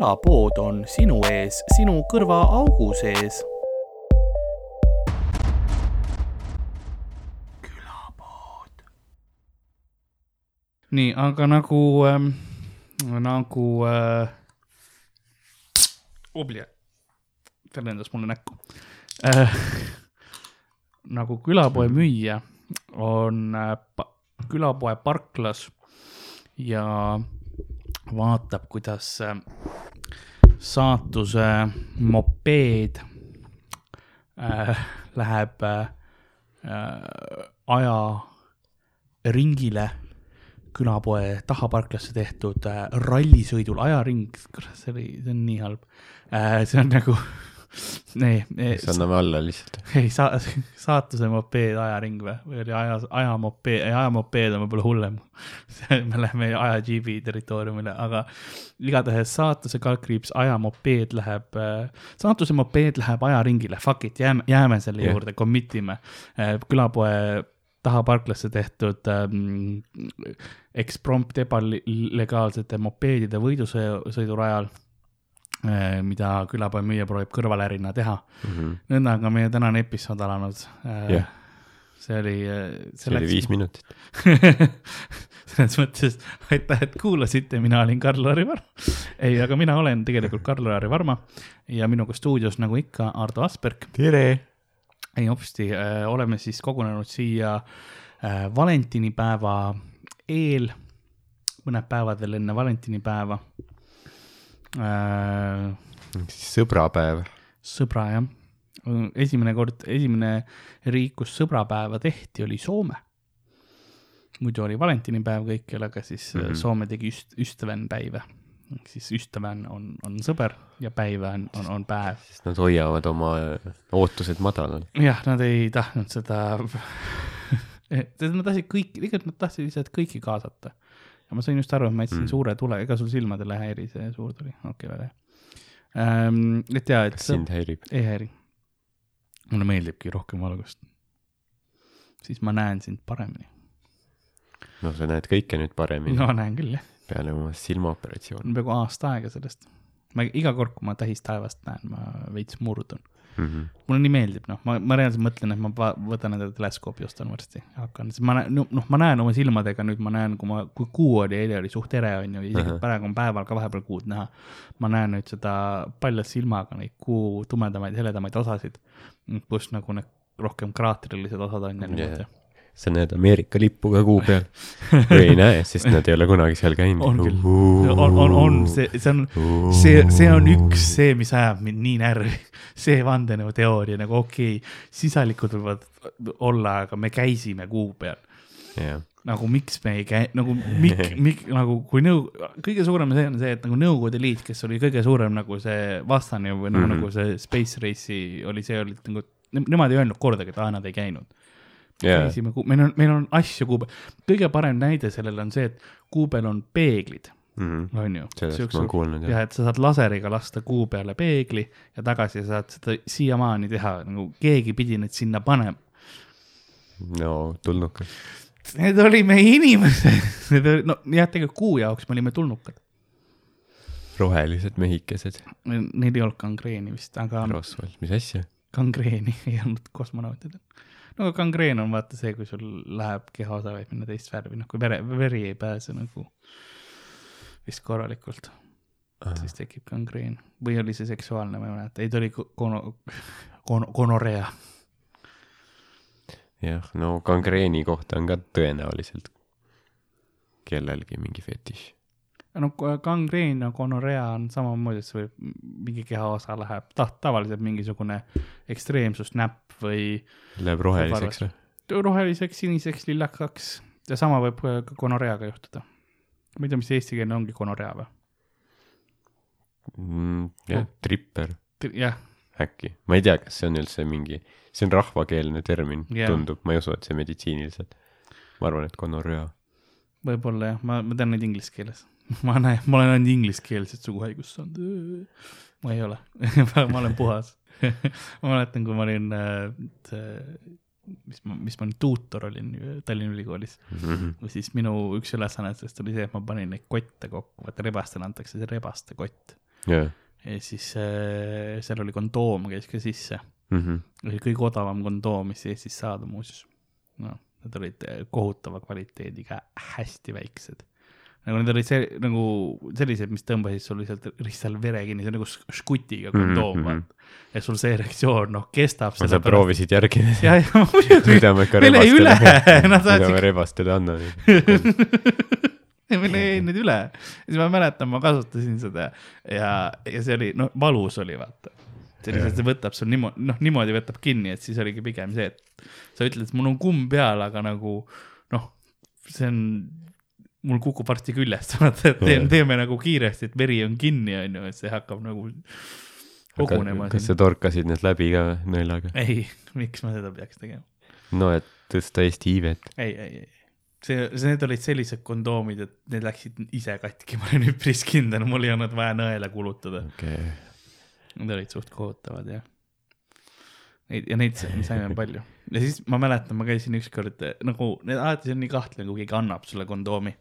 külapood on sinu ees, sinu kõrvaaugu sees. külapood. nii, aga nagu ähm,, nagu äh, Oblje tervendas mulle näkku äh,. nagu külapoe müüja on äh, külapoe parklas ja vaatab, kuidas äh, saatuse mopeed äh, läheb äh, ajaringile külapoe tahaparklasse tehtud äh, rallisõidul ajaring, kurat, see oli, see on nii halb äh,. see on nagu ei, siis anname alla lihtsalt. ei saa, saatuse mopeed ajaring või, või oli aja, ajamopeed, ei ajamopeed on võib-olla hullem. me läheme ajajiibi territooriumile, aga igatahes saatuse kaldkriips ajamopeed läheb, saatuse mopeed läheb ajaringile, fuck it, jääme, jääme selle yeah. juurde, commit ime. külapoe taha parklasse tehtud ähm, eksprompt ebalegaalsete mopeedide võidusõidurajal Äh, mida külapoe müüja proovib kõrvalärina teha mm. -hmm. nõnda on ka meie tänane episood alanud yeah.. see oli. Äh, see, oli viis minutit selles mõttes aitäh, et kuulasite, mina olin Karl-Lari Varma. ei, aga mina olen tegelikult Karl-Lari Varma ja minuga stuudios nagu ikka Ardo Asperg. tere. ei hopsti oleme siis kogunenud siia äh, valentinipäeva eel, mõned päevad veel enne valentinipäeva äh,. sõbrapäev. sõbra jah, esimene kord, esimene riik, kus sõbrapäeva tehti, oli Soome. muidu oli valentinipäev kõikjal, aga siis mm -hmm. Soome tegi üst-, ystävänpäiva ehk siis ystävän on, on sõber ja päiv on, on, on päev. sest nad hoiavad oma ootused madalal. jah, nad ei tahtnud seda Nad tahtsid kõik, tegelikult nad tahtsid lihtsalt kõiki kaasata ja ma sain just aru, et ma jätsin mm. suure tule, ega sul silmadele ei häiri see suur tuli, okei okay,, väga hea ähm,. et jaa, et. kas sind häirib? ei häiri. mulle meeldibki rohkem valgust. siis ma näen sind paremini. no sa näed kõike nüüd paremini. no näen küll, jah. peale oma silmaoperatsiooni. peaaegu aasta aega sellest. ma iga kord, kui ma tähistaevast näen, ma veits murdun mm. -hmm. mulle nii meeldib, noh, ma, ma reaalselt mõtlen, et ma võtan endale teleskoopi, ostan varsti, hakkan, sest ma näen, noh, ma näen oma silmadega nüüd, ma näen, kui ma, kui kuu oli, eile oli suht ere, on ju, isegi uh -huh. praegu on päeval ka vahepeal kuud näha. ma näen nüüd seda palja silmaga neid kuu tumedamaid, heledamaid osasid, kus nagu need rohkem kraatrilised osad on ja niimoodi yeah sa näed Ameerika lippu ka kuu peal või ei näe, sest nad ei ole kunagi seal käinud. on küll, on, on, on see, see on, see, see on üks see, mis ajab mind nii närvi. see vandenõuteooria nagu okei okay,, sisalikud võivad olla, aga me käisime kuu peal yeah. nagu miks me ei käi-, nagu mik-, mik-, nagu kui nõu-, kõige suurem see on see, et nagu Nõukogude Liit, kes oli kõige suurem nagu see vastane või mm -hmm. nagu see space race'i oli see, olid nagu, nemad ei öelnud kordagi, et aa, nad ei käinud yeah.. käisime, meil on, meil on asju kuu peal, kõige parem näide sellele on see, et kuu peal on peeglid mm, -hmm. on ju. sellest ma olen kuulnud, jah. ja et sa saad laseriga lasta kuu peale peegli ja tagasi saad seda siiamaani teha, nagu keegi pidi need sinna panema. no tulnukad. Need olime inimesed, need olid, no jah, tegelikult kuu jaoks me olime tulnukad. rohelised mehikesed. Neil ei olnud kangreeni vist, aga. Roswell, mis asja? kangreeni ei olnud kosmonautidel no kangreen on vaata see, kui sul läheb kehaosa võib minna teist värvi, noh kui vere, veri ei pääse nagu vist korralikult uh., siis tekib kangreen või oli see seksuaalne, ma ei mäleta, ei ta oli kono, kono, gonorea. jah, no kangreeni kohta on ka tõenäoliselt kellelgi mingi fetiš no kangreen ja gonorea on samamoodi, et see võib, mingi kehaosa läheb ta, tavaliselt mingisugune ekstreemsusnäpp või. Läheb roheliseks või? roheliseks, siniseks, lillakaks ja sama võib ka gonoreaga juhtuda. ma ei tea, mis eestikeelne ongi gonorea või mm,? jah, tripper. jah. äkki, ma ei tea, kas see on üldse mingi, see on rahvakeelne termin yeah., tundub, ma ei usu, et see meditsiiniliselt. ma arvan, et gonorea. võib-olla jah, ma, ma tean neid inglise keeles ma näen, ma olen ainult ingliskeelset suguhaigust saanud. ma ei ole ma olen puhas ma mäletan, kui ma olin see, mis ma, mis ma nüüd tuutor olin Tallinna Ülikoolis mm. -hmm. siis minu üks ülesannetest oli see, et ma panin neid kotte kokku, vaata rebastele antakse see rebaste kott jah. ja siis äh, seal oli kondoom käis ka sisse. Mhm. oli kõige odavam kondoom, mis Eestis saada muuseas. noh, need olid äh, kohutava kvaliteediga, hästi väiksed. Nagu need olid see nagu sellised, mis tõmbasid sul lihtsalt ristal vere kinni, see on nagu škutiga kondoom Mhm, mm, -hmm. ja sul see erektsioon, noh, kestab. sa proovisid järgi, ja, ja muidugi, mida me ka meil jäi üle, rebastele, mida me rebastele anname. meil jäi neid üle. siis ma mäletan, ma kasutasin seda ja, ja see oli, noh, valus oli, vaata. see lihtsalt, see võtab sul niimoodi, noh, niimoodi võtab kinni, et siis oligi pigem see, et sa ütled, et mul on kumm peal, aga nagu noh, see on, mul kukub varsti küljest, vaata, et teeme, teeme nagu kiiresti, et veri on kinni, onju, et see hakkab nagu kogunema kas sa torkasid need läbi ka nõelaga? ei, miks ma seda peaks tegema? no et tõsta Eesti iivet. ei, ei, ei, see, see, need olid sellised kondoomid, et need läksid ise katki, ma olen üpris kindel, mul ei olnud vaja nõele kulutada. okei okay.. Need olid suht kohutavad jah. Neid ja neid sa- saime palju ja siis ma mäletan, ma käisin ükskord nagu, need alati see on nii kahtlane, kui keegi annab sulle kondoomi.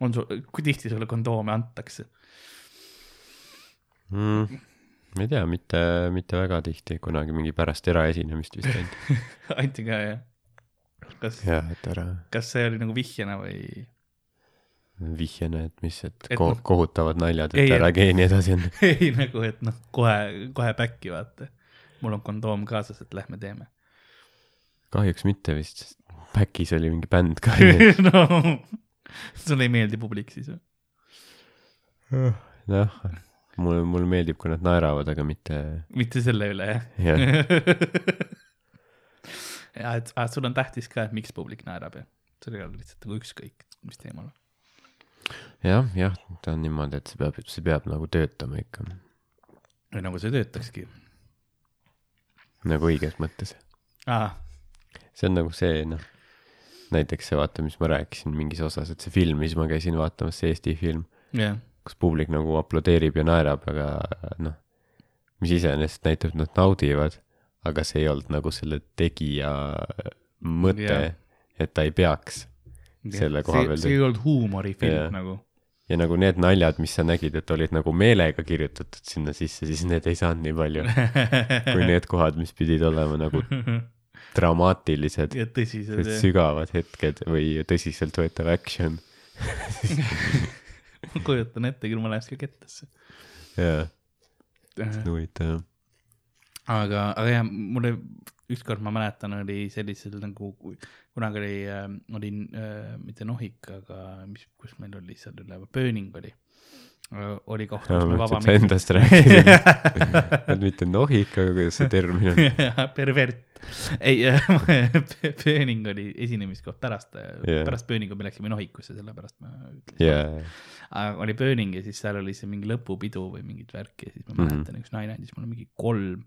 On sul, kui tihti sulle kondoome antakse? mm,. ma ei tea, mitte, mitte väga tihti, kunagi mingi pärast eraesinemist vist ainult. anti ka jah? kas, ära kas see oli nagu vihjena või? vihjene, et mis, et Et ko noh- kohutavad naljad, Ei, et ära et- käi nii edasi enne. ei nagu, et noh, kohe, kohe back'i vaata. mul on kondoom kaasas, et lähme teeme. kahjuks mitte vist, sest Backis oli mingi bänd ka. no, sulle ei meeldi publik siis või? noh, mulle, mulle meeldib, kui nad naeravad, aga mitte, mitte selle üle jah? jah, ja et ah, sul on tähtis ka, et miks publik naerab ja sul ei ole lihtsalt nagu ükskõik, mis teemal. jah, jah, ta on niimoodi, et see peab, see peab nagu töötama ikka, või nagu see töötakski. nagu õiges mõttes. see on nagu see, noh, näiteks see, vaata, mis ma rääkisin mingis osas, et see film, mis ma käisin vaatamas, see Eesti film, jah, kus publik nagu aplodeerib ja naerab, aga noh, mis iseenesest näitab, et nad naudivad, aga see ei olnud nagu selle tegija mõte yeah., et ta ei peaks. Selle koha peal see ei olnud huumorifilm Jah. nagu. ja nagu need naljad, mis sa nägid, et olid nagu meelega kirjutatud sinna sisse, siis need ei saanud nii palju kui need kohad, mis pidid olema nagu dramaatilised, sügavad hetked või tõsiseltvõetav action. ma kujutan ette küll, ma läheks ka kettasse. jaa, see on huvitav jah. aga, aga jah, mul oli, ükskord ma mäletan, oli sellisel nagu, kunagi oli äh,, olin äh, mitte Nohik, aga mis, kus meil oli seal üleval, Pööning oli äh,. Oli koht, kus me ma vaba endast rääkisid. et mitte nohik, aga kuidas see termin on. pervert, ei äh, Pööning oli esinemiskoht pärast Jah. yeah., pärast Pööningu me läksime Nohikusse, sellepärast ma ütlesin jaa, aga oli Burning ja siis seal oli see mingi lõpupidu või mingit värki ja siis ma Mhm. mäletan, üks naine andis mulle mingi kolm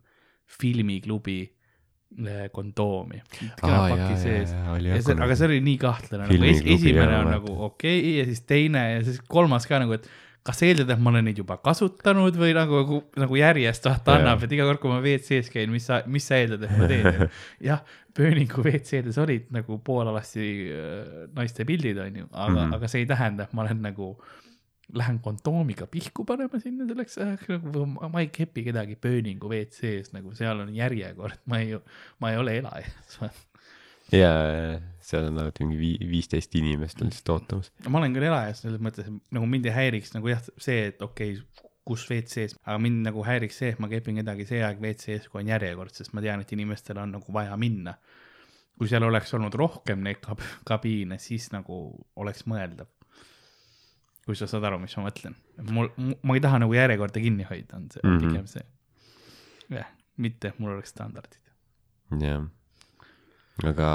filmiklubi eh, kondoomi. aa jaa, jaa, jaa, oli ja jah see, aga see oli nii kahtlane, nagu es, esimene jah, on ma nagu okei okay, ja siis teine ja siis kolmas ka nagu, et kas sa eeldad, et ma olen neid juba kasutanud või nagu, nagu järjest vaata Jaa. annab, et iga kord, kui ma WC-s käin, mis sa, mis sa eeldad, et ma teen. jah, Burningu WC-des olid nagu poolalasi äh, naiste pildid, onju, aga mm. -hmm. aga see ei tähenda, et ma olen nagu lähen kondoomiga pihku panema sinna selleks ajaks nagu, ma ei kepi kedagi Burningu WC-s nagu seal on järjekord, ma ei, ma ei ole elaja. jaa, seal on alati mingi vii-, viisteist inimest on lihtsalt ootamas. ma olen küll elajas selles mõttes, nagu mind ei häiriks nagu jah, see, et okei okay,, kus WC-s, aga mind nagu häiriks see, et ma kepin kedagi see aeg WC-s, kui on järjekord, sest ma tean, et inimestel on nagu vaja minna. kui seal oleks olnud rohkem neid kab kabiine, siis nagu oleks mõeldav. kui sa saad aru, mis ma mõtlen, mul, ma ei taha nagu järjekorda kinni hoida, on see mm. -hmm. pigem see. jah, mitte, et mul oleks standardid. jah. Aga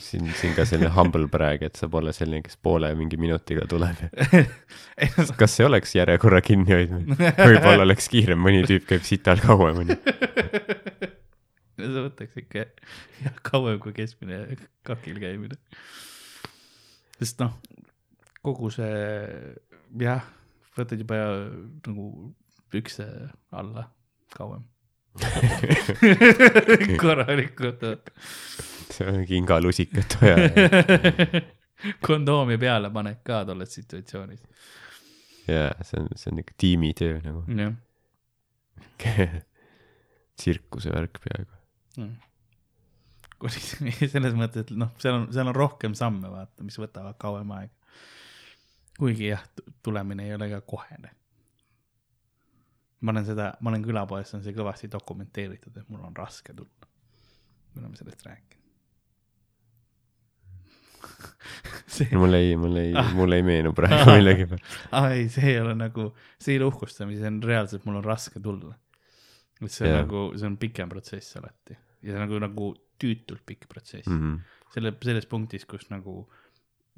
siin, siin ka selline humble brag, et sa pole selline, kes poole mingi minutiga tuleb. kas see oleks järjekorra kinnihoidmine? võib-olla oleks kiirem, mõni tüüp käib sital kauem, onju. see võtaks ikka jah, kauem kui keskmine kakil käimine. sest noh, kogu see jah, võtad juba nagu pükse alla kauem. korralikult. see on kingalusikat vaja. kondoomi peale paned ka tolles situatsioonis. jaa, see on, see on ikka tiimitöö nagu, tsirkuse värk peaaegu. kuris, selles mõttes, et noh, seal on, seal on rohkem samme, vaata, mis võtavad kauem aega. kuigi jah, tulemine ei ole ka kohene. Ma olen seda, ma olen külapoes, on see kõvasti dokumenteeritud, et mul on raske tulla. me oleme sellest rääkinud. see, mul ei, mul ei Ah., mul ei meenu praegu millegipärast. aa ei, see ei ole nagu, see ei ole uhkustamine, see on reaalselt, mul on raske tulla. et see on Jaa. nagu, see on pikem protsess alati ja see on nagu, nagu tüütult pikk protsess mm. -hmm. selle, selles punktis, kus nagu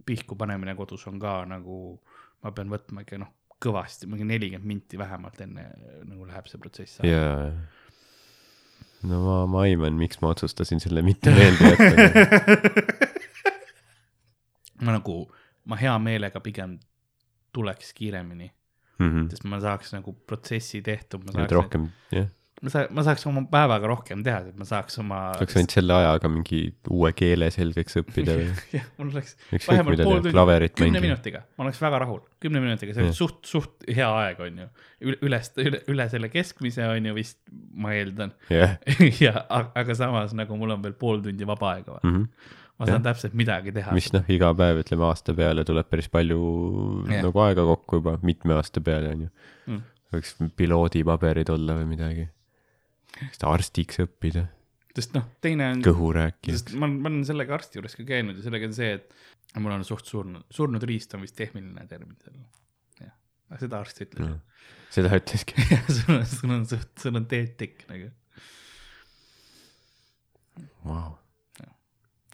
pihku panemine kodus on ka nagu, ma pean võtma ikka noh, kõvasti, mingi nelikümmend minti vähemalt enne nagu läheb see protsess. jaa. no ma, ma aiman, miks ma otsustasin selle mitte meelde jätta. ma nagu, ma hea meelega pigem tuleks kiiremini, sest ma saaks nagu protsessi tehtud, et rohkem, jah, ma saa-, ma saaks oma päevaga rohkem teha, et ma saaks oma. oleks võinud selle ajaga mingi uue keele selgeks õppida või jah, mul oleks vähemalt pool tundi, kümne minutiga, ma oleks väga rahul, kümne minutiga, see on suht, suht hea aeg, on ju. üle, üle, üle selle keskmise on ju vist, ma eeldan. jah, ja, aga samas nagu mul on veel pool tundi vaba aega, ma saan Jah. täpselt midagi teha. mis noh, iga päev ütleme aasta peale tuleb päris palju Jah. nagu aega kokku juba, mitme aasta peale onju Mm.. võiks piloodipaberid olla või midagi. Siis arstiks õppida, sest noh, teine on, kõhu rääkija. sest ma, ma olen sellega arsti juures ka käinud ja sellega on see, et mul on suht surnud, surnud riist on vist tehniline termin sellele. jah, seda arst ütles. seda ütleski. jah, sul on, sul on suht, sul on teed tikk nagu, Vau,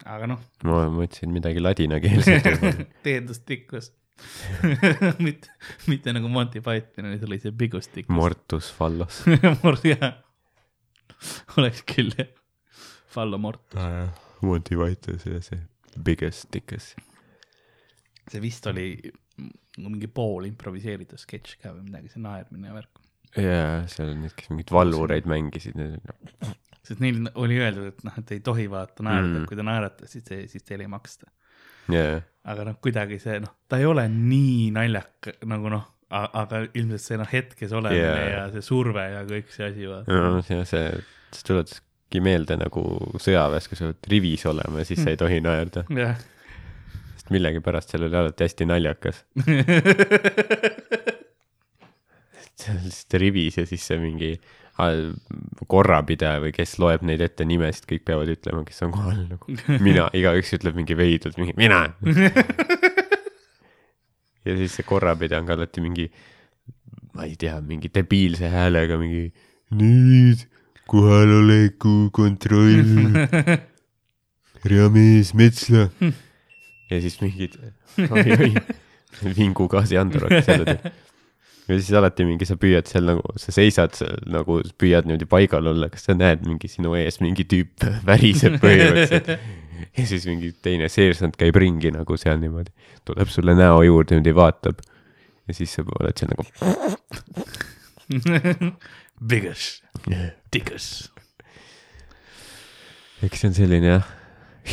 aga noh, ma mõtlesin midagi ladinakeelset teedustikkus mitte, mitte nagu Monty Pythonil oli see bigustikkus. Mortus fallos. mord jah, oleks küll jah, fallo mort, Monty Python, see, see biggest dickus. see vist oli mingi pool improviseeritud sketš ka või midagi, see naermine ja värk. jaa, seal on need, kes mingeid valvureid mängisid. sest neil oli öeldud, et noh, et ei tohi vaata naerda Mm. kui te naerate, siis, siis teile ei maksta. jaa, aga noh, kuidagi see noh, ta ei ole nii naljaka nagu noh, aga ilmselt see noh, hetkes olemine yeah. ja see surve ja kõik see asi no see, see, see tuletaski meelde nagu sõjaväes, kui sa pead rivis olema ja siis sa ei tohi naerda, jah, sest millegipärast seal oli alati hästi naljakas. on lihtsalt rivis ja siis see mingi korrapidaja või kes loeb neid ette nimesid, kõik peavad ütlema, kes on kohal nagu. mina, igaüks ütleb mingi veidult mingi mina. ja siis see korrapidaja on ka alati mingi, ma ei tea, mingi debiilse häälega mingi nüüd kohaloleku kontroll. reamees Metsla. ja siis mingid, oi-oi, vingu gaasiandur hakkas jälle tegema ja siis alati mingi sa püüad seal nagu, sa seisad seal nagu püüad niimoodi paigal olla, kas sa näed mingi sinu ees mingi tüüp väriseb põhimõtteliselt. ja siis mingi teine seersant käib ringi nagu seal niimoodi, tuleb sulle näo juurde niimoodi vaatab. ja siis sa oled seal nagu Biggest, dickus. eks see on selline jah,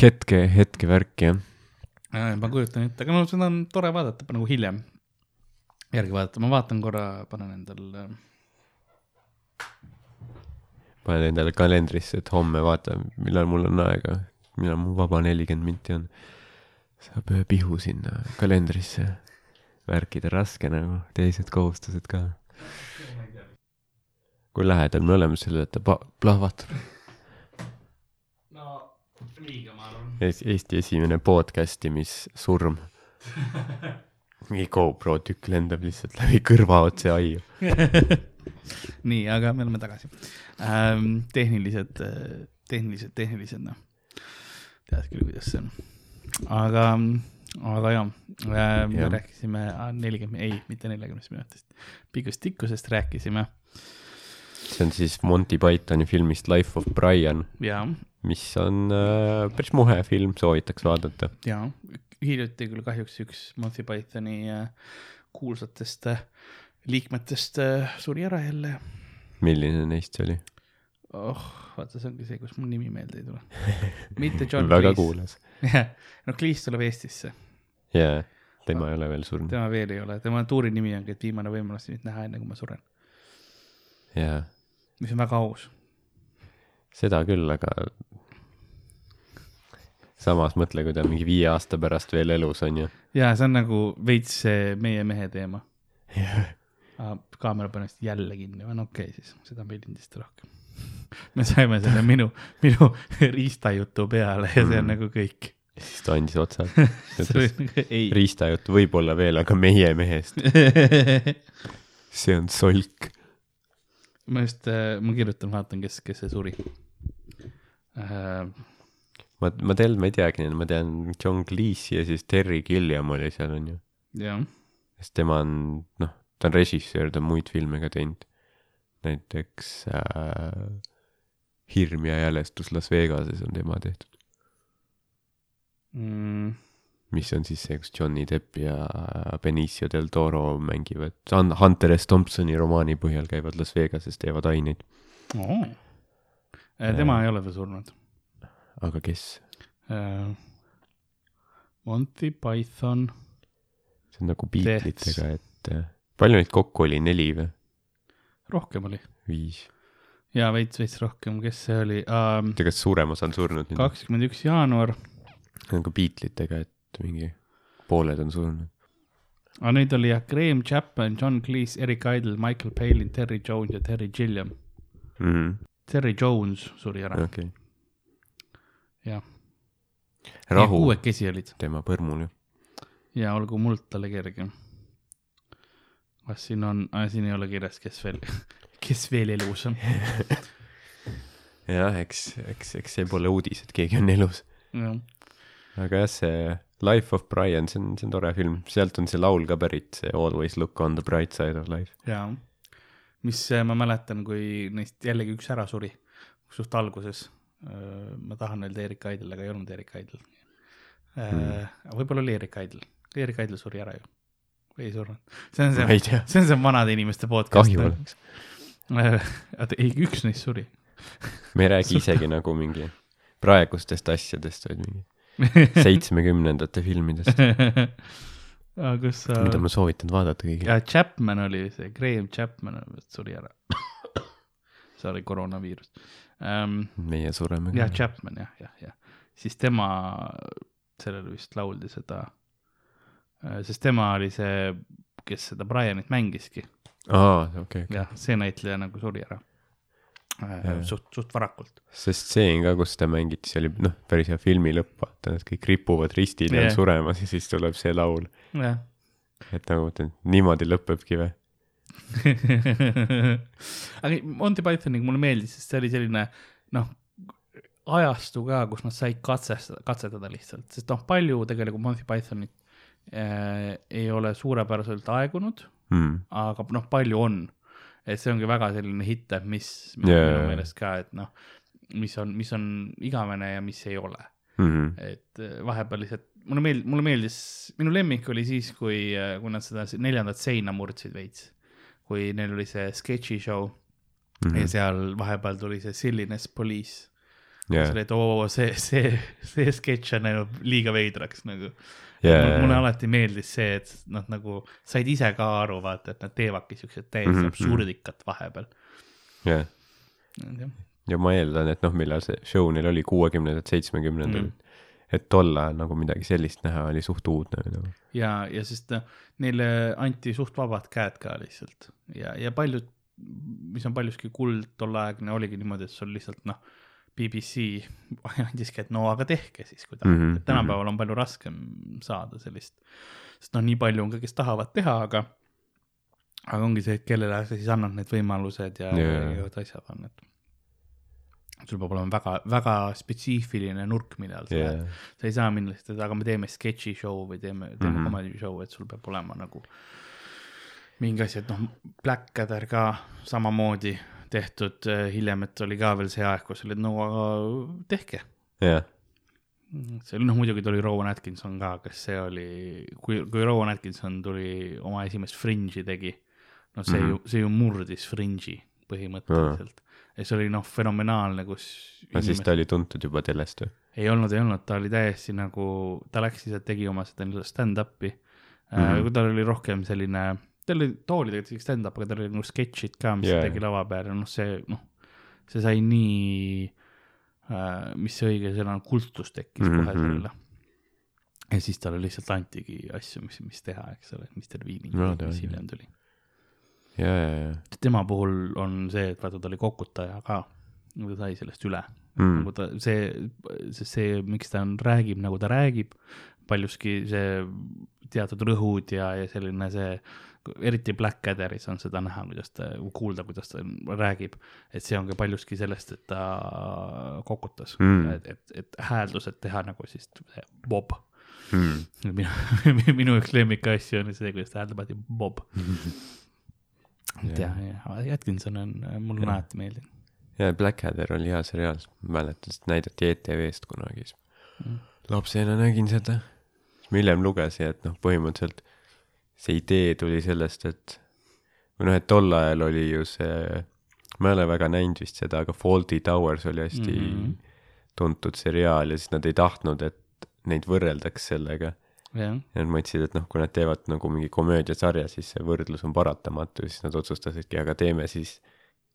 hetke, hetke värk jah. ma kujutan ette, aga no seda on tore vaadata nagu hiljem, järgi vaadata, ma vaatan korra, panen endal äh, panen endale kalendrisse, et homme vaatan, millal mul on aega, millal mul vaba nelikümmend minti on. saab ühe pihu sinna kalendrisse värkida, raske nagu, teised kohustused ka. kui lähedal me oleme sellele, et ta plahvatab. no liiga, ma arvan. Eesti esimene podcast imissurm. mingi GoPro tükk lendab lihtsalt läbi kõrva otse aiu. nii, aga me oleme tagasi ähm,. tehnilised, tehnilised, tehnilised, noh, tead küll, kuidas see on. aga, aga jah me rääkisime nelikümmend, ei, mitte neljakümnest minutist, pikust tikkusest rääkisime see on siis Monty Pythoni filmist Life of Brian, mis on äh, päris muhe film, soovitaks vaadata. ja hiljuti küll kahjuks üks Monty Pythoni äh, kuulsatest äh, liikmetest äh, suri ära jälle. milline neist see oli? oh, vaata, see ongi see, kus mul nimi meelde ei tule. mitte John väga Cleese. kuulas. jah, no Cleese tuleb Eestisse jaa, tema ei ole veel surnud. tema veel ei ole, tema tuuri nimi ongi, et viimane võimalus mind näha, enne kui ma suren. jaa, mis on väga aus. seda küll, aga samas mõtle, kui ta on mingi viie aasta pärast veel elus on ju. ja see on nagu veits see meie mehe teema. kaamera pani vist jälle kinni, no okei okay, siis, seda me ei lindista rohkem. Me saime selle minu, minu riistajutu peale ja see on Mm. nagu kõik. siis ta andis otsa. ei. riistajutt võib-olla veel, aga meie mehest, see on solk. ma just, ma kirjutan, vaatan, kes, kes see suri äh,. ma, ma tegelikult, ma ei teagi, ma tean John Cleese ja siis Terry Gilliam oli seal on ju. jah, sest tema on, noh, ta on režissöör, ta on muid filme ka teinud. näiteks äh, Hirm ja jälestus Las Vegases on tema tehtud, mm, mis on siis see, kus Johnny Depp ja Benicio del Toro mängivad, Hunter S Thompsoni romaani põhjal käivad Las Vegases, teevad aineid. oh.. tema ei ole veel surnud aga kes? äh,. Monty Python, see on nagu Beatlesitega, et äh, palju neid kokku oli, neli või rohkem oli viis? Ja veits, veits rohkem, kes see oli um,? kas suurem osa on surnud nüüd? kakskümmend üks jaanuar, nagu Beatlesitega, et mingi pooled on surnud. aga neid oli jah, Graham Chapman, John Cleese, Eric Idle, Michael Palin, Terry Jones ja Terry Gilliam. Mhm. Terry Jones suri ära, okei. jah. rahu kuuekesi olid tema põrmul ju. ja olgu muld talle kerge. kas siin on, siin ei ole kirjas, kes veel, kes veel elus on. jah, eks, eks, eks see pole uudis, et keegi on elus. jah, aga jah, see Life of Brian, see on, see on tore film, sealt on see laul ka pärit, see Always look on the bright side of life. ja mis äh, ma mäletan, kui neist jällegi üks ära suri, suht alguses. ma tahan öelda Erik Aidel, aga ei olnud Erik Aidel mm.. võib-olla oli Erik Aidel, Erik Aidel suri ära ju, või ei surnud? see on see, see on see vanade inimeste podcast. kahju oleks. oota, ei, üks neist suri. me ei räägi isegi nagu mingi praegustest asjadest, vaid mingi seitsmekümnendate filmidest, aga kus sa mida ma soovitan vaadata kõigile. ja Chapman oli see, Graham Chapman suri ära. Sorry, koroonaviirus um,. meie sureme jah. Chapman jah, jah, jah, siis tema sellele vist lauldi seda, sest tema oli see, kes seda Brianit mängiski, aa, okei, jah, see näitleja nagu suri ära. Jaa. suht, suht varakult. sest stseen ka, kus ta mängiti, see oli noh, päris hea filmi lõpp, vaata, nad kõik ripuvad ristil ja on suremas ja siis tuleb see laul. jah et nagu mõtlen, niimoodi lõpebki või? aga Monty Pythoniga mulle meeldis, sest see oli selline noh, ajastu ka, kus nad said katsestada, katsetada lihtsalt, sest noh, palju tegelikult Monty Pythonit äh, ei ole suurepäraselt aegunud, Mm. aga noh, palju on. et see ongi väga selline hitt, mis minu Jaa. yeah. meelest ka, et noh, mis on, mis on igavene ja mis ei ole. Mm -hmm. et äh, vahepeal lihtsalt, mulle meeldis, mulle meeldis, minu lemmik oli siis, kui, kui nad seda neljandat seina murdsid veits. kui neil oli see sketši show mm -hmm. ja seal vahepeal tuli see Silliness Police yeah.. jah, et oo, see, see, see sketš on läinud liiga veidraks nagu yeah.. mulle alati meeldis see, et nad nagu said ise ka aru, vaata, et nad teevadki siuksed täiesti mm -hmm. absurdikat vahepeal. jah. ja ma eeldan, et noh, millal see show neil oli, kuuekümnendad, seitsmekümnendad Mm. et tol ajal nagu midagi sellist näha oli suht uudne nagu. ja, ja sest noh, neile anti suht vabad käed ka lihtsalt ja, ja paljud, mis on paljuski kuld tolleaegne, oligi niimoodi, et sul lihtsalt noh, BBC andiski, et no aga tehke siis, kui tahate mm, Mhm, -hmm, et tänapäeval on palju raskem saada sellist, sest noh, nii palju on ka, kes tahavad teha, aga aga ongi see, et kellele sa siis annad need võimalused ja yeah. asjad on, et sul peab olema väga, väga spetsiifiline nurk, millal sa yeah., sa ei saa minna lihtsalt, aga me teeme sketši show või teeme, teeme mm Mhm. -hmm. comedy show, et sul peab olema nagu mingi asi, et noh, Blackadder ka samamoodi tehtud äh, hiljem, et oli ka veel see aeg, kus oli, et no aga tehke. jah, see oli noh, muidugi tuli Rowan Atkinson ka, kes see oli, kui, kui Rowan Atkinson tuli oma esimest Fringe'i tegi, no see mm -hmm. ju, see ju murdis Fringe'i põhimõtteliselt. ja see oli noh, fenomenaalne, kus no siis ta oli tuntud juba telest või? ei olnud, ei olnud, ta oli täiesti nagu, ta läks lihtsalt, tegi oma seda nii-öelda stand-up'i mm, -hmm. kui tal oli rohkem selline, tal oli, too oli tegelikult isegi stand-up, aga tal oli nagu sketšid ka, mis yeah. tegi lava peal ja noh, see noh, see sai nii äh,, mis see õige sõna on, kultus tekkis mm -hmm. kohe Mhm. sellele. ja siis talle lihtsalt antigi asju, mis, mis teha, eks ole, Mr Bean'i No no,, ta mis hiljem tuli. ja, ja, ja tema puhul on see, et vaata, ta oli kokutaja ka, ta sai sellest üle mm. nagu ta, see, see, see, miks ta on, räägib nagu ta räägib, paljuski see teatud rõhud ja, ja selline see, eriti Blackadderis on seda näha, kuidas ta, kuulda, kuidas ta räägib, et see on ka paljuski sellest, et ta kokutas Mm. et, et, et hääldused teha nagu siis Bob. Mm. minu, minu üks lemmikasju on see, kuidas ta hääldab alati Bob. et jah, jah, Atkinson on, mulle on alati meeldinud. ja Blackadder oli hea seriaal, mäletan, seda näidati ETV-st kunagi, Mm. lapsena nägin seda. siis ma hiljem lugesin, et noh, põhimõtteliselt see idee tuli sellest, et või noh, et tol ajal oli ju see, ma ei ole väga näinud vist seda, aga Fawlty Towers oli hästi mm. -hmm. tuntud seriaal ja siis nad ei tahtnud, et neid võrreldaks sellega. jah, ja nad mõtlesid, et noh, kui nad teevad nagu mingi komöödiasarja, siis see võrdlus on paratamatu ja siis nad otsustasidki, aga teeme siis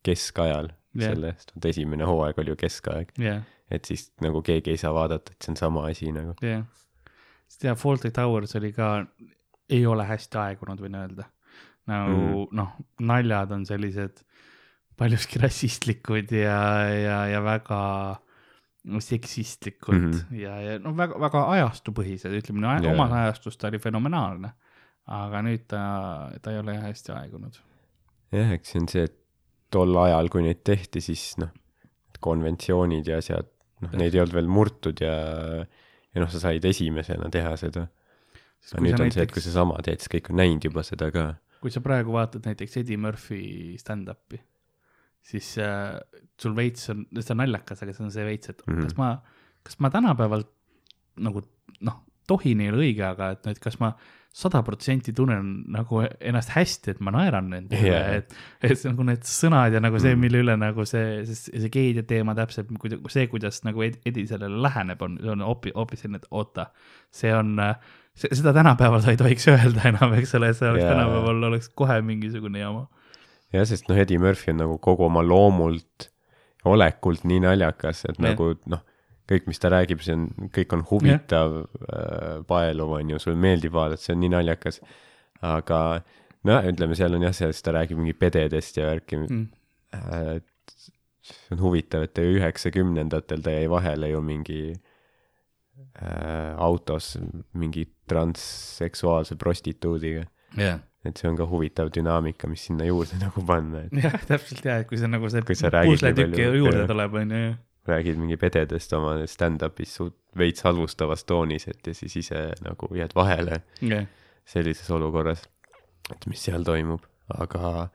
keskajal yeah. selle, sest esimene hooaeg oli ju keskaeg, jah et siis nagu keegi ei saa vaadata, et see on sama asi nagu. jah, sest jah, Fawlty Towers oli ka, ei ole hästi aegunud, võin öelda. nagu mm. noh, naljad on sellised paljuski rassistlikud ja, ja, ja väga seksistlikud mm. -hmm. ja, ja noh, väga, väga ajastupõhised, ütleme nii, Jaa. omas ajastus ta oli fenomenaalne. aga nüüd ta, ta ei ole jah hästi aegunud. jah, eks see on see, et tol ajal, kui neid tehti, siis noh, konventsioonid ja asjad, noh, neid ei olnud veel murtud ja, ja noh, sa said esimesena teha seda. Aga nüüd on see, et kui sa sama teed, siis kõik on näinud juba seda ka. kui sa praegu vaatad näiteks Eddie Murphy stand-up'i, siis äh, sul veits on, see on naljakas, aga see on see veits, et mm. -hmm. kas ma, kas ma tänapäeval nagu noh, tohin ei ole õige, aga et nüüd, kas ma sada protsenti tunnen nagu ennast hästi, et ma naeran nende üle Jaa. et, et see nagu need sõnad ja nagu see, Mhm. mille üle nagu see, see, see geide teema täpselt, see, kuidas nagu Ed- Eddie sellele läheneb, on, on hoopis, hoopis selline, et oota, see on, seda tänapäeval sa ei tohiks öelda enam, eks ole, see oleks Jaa. tänapäeval oleks kohe mingisugune jama. jah, sest noh, Eddie Murphy on nagu kogu oma loomult, olekult nii naljakas, et Jah. nagu noh, kõik, mis ta räägib, see on, kõik on huvitav äh,, paeluv on ju, sulle meeldib vaadata, see on nii naljakas. aga noh, ütleme, seal on jah, sellest ta räägib mingi pededest ja värki mm.. Mm. et see on huvitav, et üheksakümnendatel ta jäi vahele ju mingi äh, autos mingi transseksuaalse prostituudiga. jah, et see on ka huvitav dünaamika, mis sinna juurde nagu panna, et jah, täpselt ja, et kui see nagu see pusletükk juurde tuleb, on ju, räägid mingi pededest oma stand-up'is suht veits halvustavas toonis, et ja siis ise nagu jääd vahele jah, sellises olukorras, et mis seal toimub, aga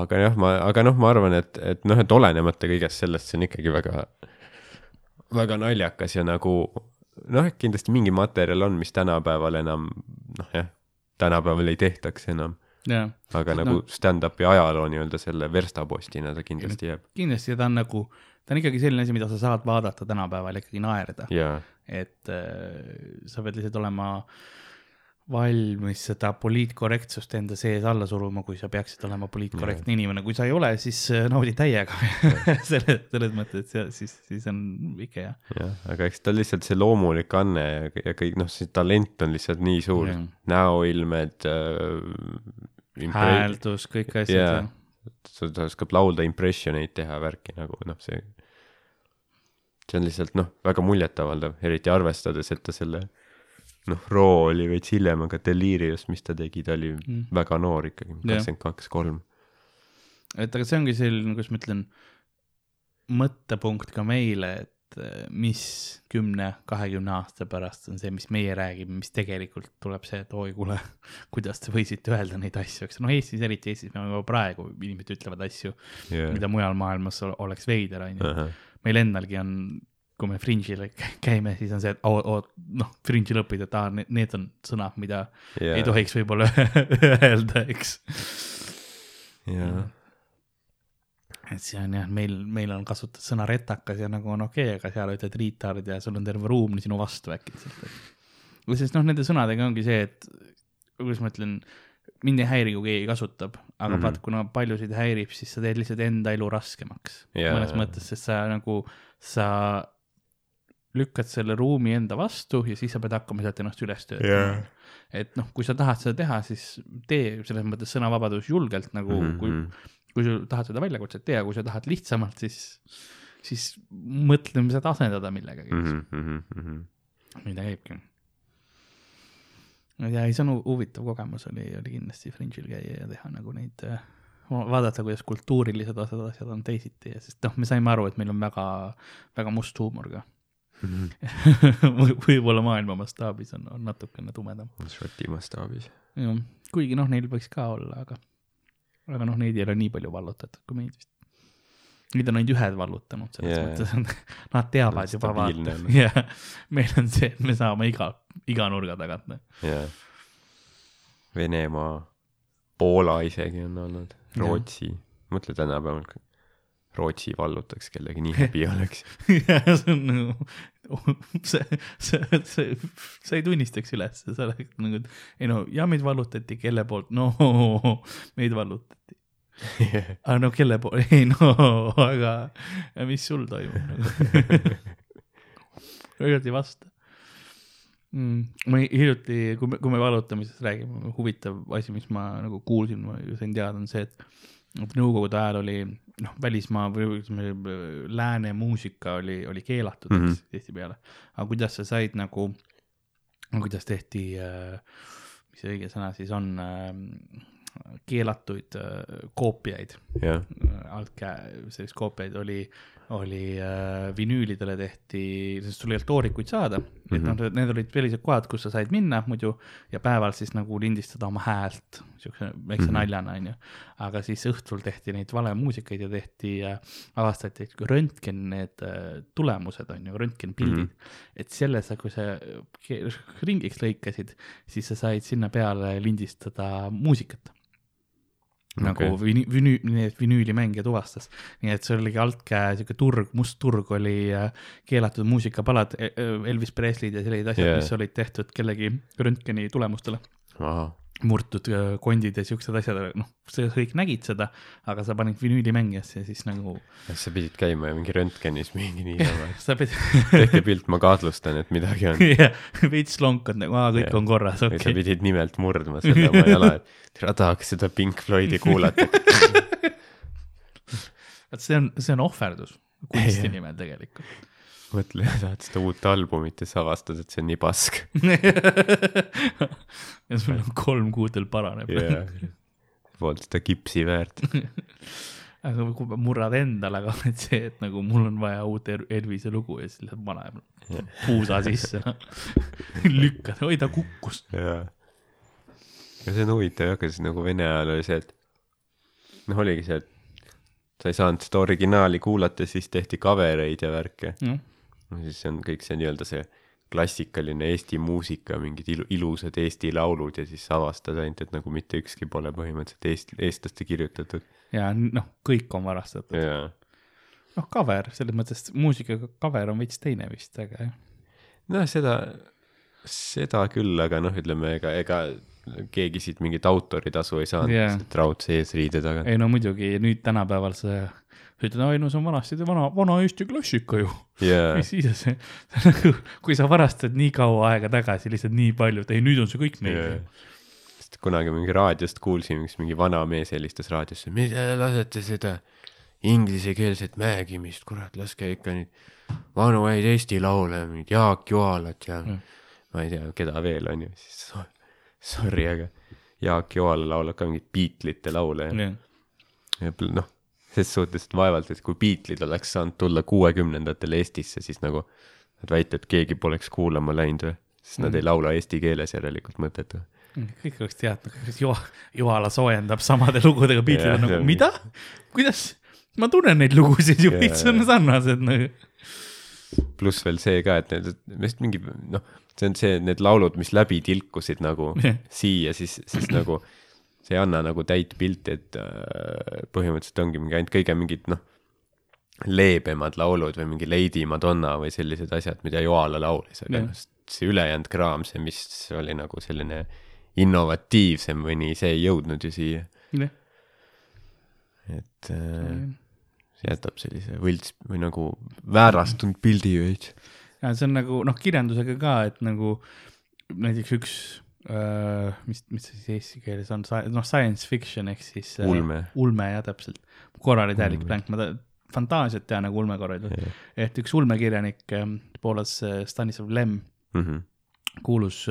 aga jah, ma, aga noh, ma arvan, et, et noh, et olenemata kõigest sellest, see on ikkagi väga, väga naljakas ja nagu noh, kindlasti mingi materjal on, mis tänapäeval enam noh, jah, tänapäeval ei tehtaks enam, aga No. nagu stand-up'i ajaloo nii-öelda selle verstapostina ta kindlasti jääb. Kindlasti ta on nagu, ta on ikkagi selline asi, mida sa saad vaadata tänapäeval ja ikkagi naerda, ja et äh, sa pead lihtsalt olema valmis seda poliitkorrektsust enda sees alla suruma, kui sa peaksid olema poliitkorrektne inimene, kui sa ei ole, siis äh, naudi täiega selle, selles mõttes, et see, siis, siis on ikka hea. jah, aga eks tal lihtsalt see loomulik anne ja, ja kõik noh, see talent on lihtsalt nii suur näoilmed äh,. hääldus, kõik asjad yeah.. ta oskab laulda impression eid teha värki nagu noh, see, see on lihtsalt noh, väga muljetavaldav, eriti arvestades, et ta selle noh, Raw oli veits hiljem, aga Delirious, mis ta tegi, ta oli Mm. väga noor ikkagi, kakskümmend kaks, kolm. et aga see ongi selline, kuidas ma ütlen, mõttepunkt ka meile, et eh, mis kümne, kahekümne aasta pärast on see, mis meie räägime, mis tegelikult tuleb see, et oi kuule, kuidas te võisite öelda neid asju, eks noh, Eestis, eriti Eestis me juba praegu inimesed ütlevad asju, mida mujal maailmas ol- oleks veider, onju. meil endalgi on, kui me Fringe'il kä- käime, siis on see, et oo, oo, noh, Fringe'il õpid, et aa, need on sõnad, mida yeah. ei tohiks võib-olla öelda, eks jaa, et see on jah, meil, meil on kasutatud sõna retakas ja nagu on okei okay,, aga seal ütled retard ja sul on terve ruum sinu vastu äkitselt. sest noh, nende sõnadega ongi see, et kuidas ma ütlen, mind ei häiri, kui keegi kasutab, aga mm. -hmm. vaat kuna paljusid häirib, siis sa teed lihtsalt enda elu raskemaks Jaa, mõnes mõttes, sest sa nagu, sa lükkad selle ruumi enda vastu ja siis sa pead hakkama sealt ennast üles töötama Jaa. et noh, kui sa tahad seda teha, siis tee selles mõttes sõnavabadus julgelt nagu mm, -hmm. kui kui sa tahad seda väljakutset teha, kui sa tahad lihtsamalt, siis, siis mõtle seda asendada millegagi mm. -hmm. mida käibki. ja ei, see on hu- huvitav kogemus oli, oli kindlasti Fringe'il käia ja teha nagu neid, vaadata, kuidas kultuurilised osad asjad on teisiti ja sest noh, me saime aru, et meil on väga, väga must huumor ka Mhm. Või- võib-olla maailma mastaabis on, on natukene tumedam. Šoti mastaabis. jah, kuigi noh, neil võiks ka olla, aga, aga noh, neid ei ole nii palju vallutatud kui meid vist. Neid on ainult ühed vallutanud selles yeah. mõttes, et nad teavad juba Stabiilne vaata jah, meil on see, et me saame iga, iga nurga tagant. noh. jaa. Venemaa, Poola isegi on olnud, Jah. Rootsi, mõtle tänapäeval, Rootsi vallutaks kellegi, nii häbi oleks. jah, see on nagu, see, see, see, sa ei tunnistaks üles, sa oleks nagu, ei no ja meid vallutati, kelle poolt, no meid vallutati. aga no kelle poolt, ei no, aga mis sul toimub nagu? tegelikult ei vasta mm,. ma hiljuti, kui me, kui me vallutamisest räägime, huvitav asi, mis ma nagu kuulsin, ma sain teada, on see, et et nõukogude ajal oli noh, välismaa või ütleme, lääne muusika oli, oli keelatud mm. -hmm. tihtipeale. aga kuidas sa said nagu, kuidas tehti äh,, mis see õige sõna siis on äh,, keelatuid äh, koopiaid jah, altkäe, selliseid koopiaid oli, oli äh, vinüülidele tehti, sest sul ei olnud toorikuid saada mm, -hmm. et noh, need olid sellised kohad, kus sa said minna muidu ja päeval siis nagu lindistada oma häält siukse väikse mm. -hmm. naljana onju. aga siis õhtul tehti neid valemuusikaid ja tehti äh,, avastati, röntgen need äh, tulemused on ju, röntgenpildid mm. -hmm. et selles, kui sa ringiks lõikasid, siis sa said sinna peale lindistada muusikat nagu Okei. vinü-, vinüü-, need vinüülimängija tuvastas. nii et see oligi altkäe sihuke turg, must turg oli äh, keelatud muusikapalad, Elvis Presley'd ja sellised asjad yeah., mis olid tehtud kellegi röntgeni tulemustele. ahah, murtud äh, kondid ja siuksed asjad, noh, sa kõik nägid seda, aga sa panid vinüülimängijasse ja siis nagu sa pidid käima ja mingi röntgenis mingi niisama, sa pidid tehke pilt, ma kahtlustan, et midagi on. jah, veits lonkad nagu, aa, kõik Jah. on korras, või sa okei. pidid nimelt murdma selle oma jala, et tere, tahaks seda Pink Floydi kuulata. vot see on, see on ohverdus kunsti nimel tegelikult. Mõtle, tahad seda uut albumit ja siis avastad, et see on nii pask. ja sul on kolm kuud veel paraneb jaa, poolt seda kipsi väärt. aga kui murrad endale, aga et see, et nagu mul on vaja uut El- Elvise lugu ja siis lihtsalt paneb puusa sisse, lükkad, oi ta kukkus. jaa. ja see on huvitav jah, kas nagu Vene ajal oli see, et noh, oligi see, et sa ei saanud seda originaali kuulata, siis tehti cover eid ja värke. No siis see on kõik see nii-öelda see klassikaline Eesti muusika, mingid ilu, ilusad Eesti laulud ja siis avastad ainult, et nagu mitte ükski pole põhimõtteliselt eest-, eestlaste kirjutatud. ja noh, kõik on varastatud. noh, cover, selles mõttes muusikaga cover on veits teine vist, aga jah. noh, seda, seda küll, aga noh, ütleme ega, ega keegi siit mingit autoritasu ei saanud yeah., raudse eesriide taga. ei no muidugi, nüüd tänapäeval sa ütled, oi no see on vanasti vana, vana Eesti klassika ju. jaa, mis siis see, nagu, kui sa varastad nii kaua aega tagasi lihtsalt nii palju, et ei, nüüd on see kõik meil jaa. sest kunagi mingi raadiost kuulsin, üks mingi vana mees helistas raadiosse, mida te lasete seda inglisekeelset mängimist, kurat, laske ikka neid vanu häid Eesti laule, mingit Jaak Joalat ja Mm. ma ei tea, keda veel on ju, siis so- sorry, aga Jaak Joala laulab ka mingit Beatlesite laule ja, jah, ja noh, ses suhtes, et vaevalt, et kui Beatlesid oleks saanud tulla kuuekümnendatel Eestisse, siis nagu nad väita, et keegi poleks kuulama läinud või, sest nad Mm. ei laula eesti keeles järelikult mõttetu. kõik oleks teadnud, kuidas Joa-, Joala soojendab samade lugudega, Beatles Jah, on see nagu on- mida, kuidas, ma tunnen neid lugusid ju, veits on sarnased nagu. pluss veel see ka, et need, vist mingi noh, see on see, need laulud, mis läbi tilkusid nagu Jah. siia, siis, siis nagu see ei anna nagu täit pilti, et äh, põhimõtteliselt ongi mingi ainult kõige mingid noh, leebemad laulud või mingi Lady Madonna või sellised asjad, mida Joala laulis, aga noh, see ülejäänud kraam, see, mis oli nagu selline innovatiivsem või nii, see ei jõudnud ju siia, et äh, see jätab sellise võlts või nagu väärastunud pildi veits. ja see on nagu noh, kirjandusega ka, et nagu näiteks üks äh,, mis, mis see siis eesti keeles on, noh, science fiction ehk siis äh, ulme. ulme jah, täpselt. korra oli täielik blank, ma ta, fantaasiat tean, aga ulme korra ei tule. et üks ulmekirjanik äh, Poolas, Stanislav Lem, Mhm. kuulus,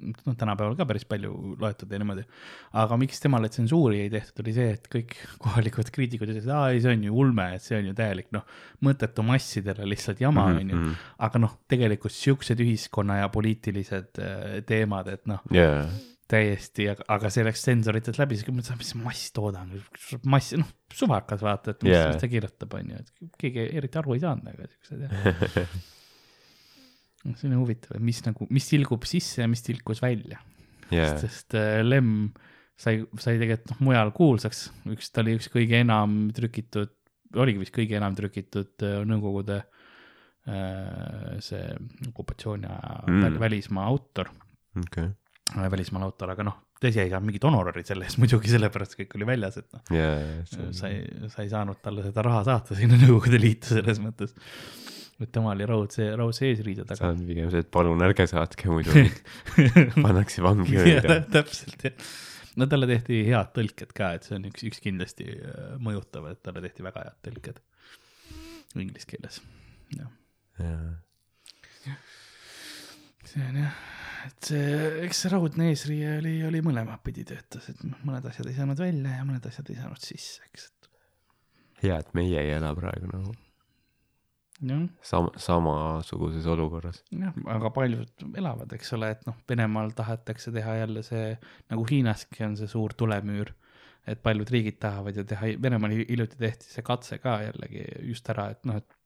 noh, tänapäeval ka päris palju loetud ja niimoodi. aga miks temale tsensuuri ei tehtud, oli see, et kõik kohalikud kriitikud ütlesid, aa ei, see on ju ulme, et see on ju täielik noh, mõttetu massidele lihtsalt jama, Mhm, onju. aga noh, tegelikult siuksed ühiskonna ja poliitilised äh, teemad, et noh, jaa, täiesti, aga see läks sensoritelt läbi, siis mõtlesin, mis masstoodang, mass, noh, suvakas vaata, et mis yeah. ta kirjutab, onju, et keegi eriti aru ei saanud, aga siuksed jah. see on huvitav, mis nagu, mis tilgub sisse ja mis tilkus välja. Jaa, sest äh, Lem sai, sai tegelikult noh, mujal kuulsaks, üks, ta oli üks kõige enam trükitud, oligi vist kõige enam trükitud äh, Nõukogude äh, see okupatsiooni aja Mm. välismaa autor, okei, välismaal autor, aga noh, tõsi, ei saanud mingit honorari selle eest muidugi sellepärast kõik oli väljas, et noh, jaa, sa ei, sa ei saanud talle seda raha saata sinna Nõukogude Liitu selles mõttes. Et tema oli raudse, raudse eesriide taga. see on pigem see, et palun ärge saatke, muidu pannakse vangi täpselt jah. no talle tehti head tõlked ka, et see on üks, üks kindlasti äh, mõjutav, et talle tehti väga head tõlked inglise keeles. jah, jaa, see on jah, et see, eks see raudne eesriie oli, oli mõlemat pidi töötas, et mõned asjad ei saanud välja ja mõned asjad ei saanud sisse, eks, hea, et meie ei ela praegu nagu jah, sam-, samasuguses olukorras. jah, aga paljud elavad, eks ole, et noh, Venemaal tahetakse teha jälle see, nagu Hiinaski on see suur tulemüür, et paljud riigid tahavad ju teha, Venemaal hi- hiljuti tehti see katse ka jällegi just ära, et noh, et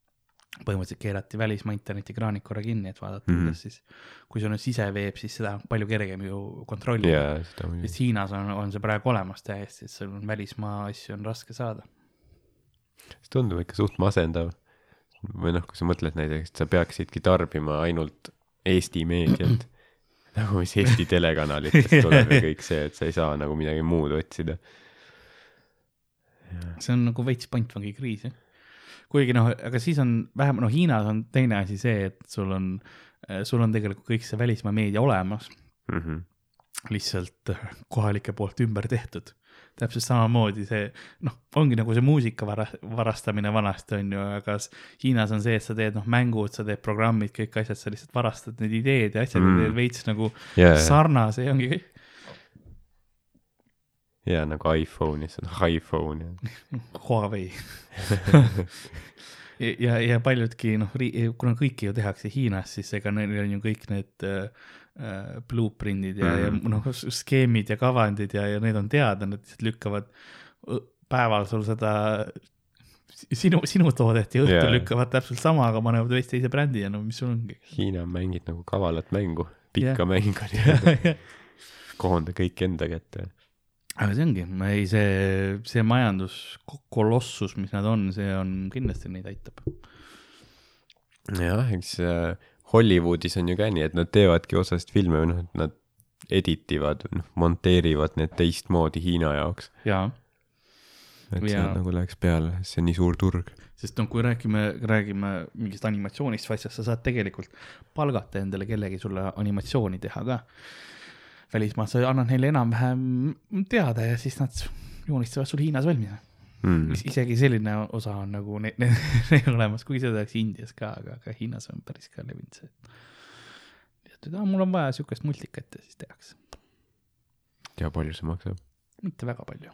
põhimõtteliselt keerati välismaa internetikraanid korra kinni, et vaadata mm, Mhm. -hmm. kuidas siis, kui sul on siseveeb, siis seda on palju kergem ju kontrollida yeah.. sest Hiinas on, on see praegu olemas täiesti, et sul on välismaa asju on raske saada. see tundub ikka suht masendav. Või noh, kui sa mõtled näiteks, et sa peaksidki tarbima ainult Eesti meediat, nagu mis Eesti telekanalitest tuleb ja kõik see, et sa ei saa nagu midagi muud otsida. see on nagu veits pantvangi kriis jah. kuigi noh, aga siis on vähem, no Hiinas on teine asi see, et sul on, sul on tegelikult kõik see välismaa meedia olemas, Mhm. lihtsalt kohalike poolt ümber tehtud. Täpselt samamoodi see, noh, ongi nagu see muusika vara-, varastamine vanasti on ju, aga Hiinas on see, et sa teed noh, mängud, sa teed programmid, kõik asjad, sa lihtsalt varastad need ideed ja asjad Mm. mm., veits nagu jaa, sarnase ja ongi kõik. jaa nagu iPhone ja see on iPhone ja Huawei ja, ja, ja paljudki noh, kuna kõiki ju tehakse Hiinas, siis ega neil on ju kõik need äh, blueprint'id ja mm, -hmm. ja noh, skeemid ja kavandid ja, ja need on teada, nad lihtsalt lükkavad päeval sul seda sinu, sinu toodet ja õhtul yeah. lükkavad täpselt sama, aga panevad veits teise brändi ja no mis sul ongi. Hiina mängid nagu kavalat mängu, pikka Jah. mängu nii-öelda, koonda kõik enda kätte. aga see ongi, ei see, see majanduskolossus, mis nad on, see on kindlasti neid aitab. jah, eks äh, Hollywoodis on ju ka nii, et nad teevadki osast filme või noh, et nad editivad, noh, monteerivad need teistmoodi Hiina jaoks. jaa et see Jaa. nagu läheks peale, see on nii suur turg. sest noh, kui räägime, räägime mingist animatsioonist või asjast, sa saad tegelikult palgata endale kellegi sulle animatsiooni teha ka. välismaal sa annad neile enam-vähem teada ja siis nad joonistavad sul Hiinas valmis. Mm. isegi selline osa on nagu ne- ne- neil olemas, kuigi seda tehakse Indias ka, aga, aga Hiinas on päris ka levinud see. et aa, mul on vaja siukest multikat ja siis tehakse, tea, palju see maksab? mitte väga palju.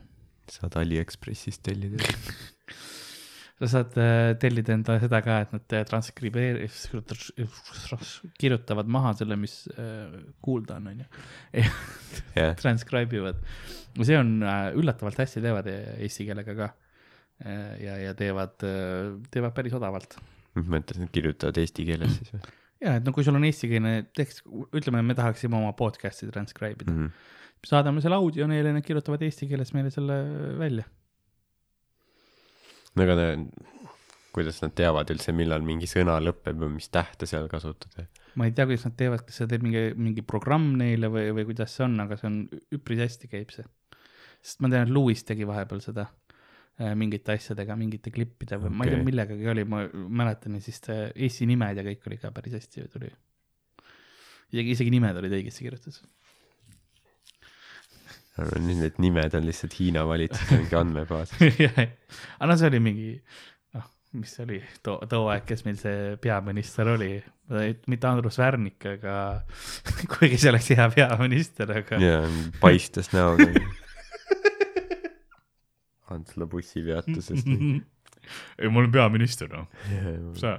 saad Aliekspressist tellida. sa saad äh, tellida endale seda ka, et nad äh, transkribeerivad, kirjutavad maha selle, mis äh, kuulda on, onju. jah, Transcribe ivad. see on üllatavalt hästi teevad eesti keelega ka. ja, ja teevad, teevad päris odavalt. mõtlesin, et kirjutavad eesti keeles siis või ja, et no kui sul on eestikeelne tekst, ütleme, me tahaksime oma podcast'i transcribe ida mm? -hmm. saadame selle audio neile, nad kirjutavad eesti keeles meile selle välja. No aga kuidas nad teavad üldse, millal mingi sõna lõpeb või mis tähte seal kasutada? ma ei tea, kuidas nad teevad, kas see teeb mingi, mingi programm neile või, või kuidas see on, aga see on üpris hästi käib see. sest ma tean, et Lewis tegi vahepeal seda äh, mingite asjadega, mingite klippide või okay. ma ei tea millegagi oli, ma mäletan ja siis Eesti nimed ja kõik oli ka päris hästi tuli. isegi, isegi nimed olid õigesti kirjutatud. Nüüd need nimed on lihtsalt Hiina valitsuse mingi andmebaas. aga no see oli mingi, noh, mis see oli too, too aeg, kes meil see peaminister oli, mitte Andrus Värnik, aga kuigi see oleks hea peaminister, aga ja paistes näoga. Antsla bussipeatusest. ei, ma olen peaminister, noh, sa,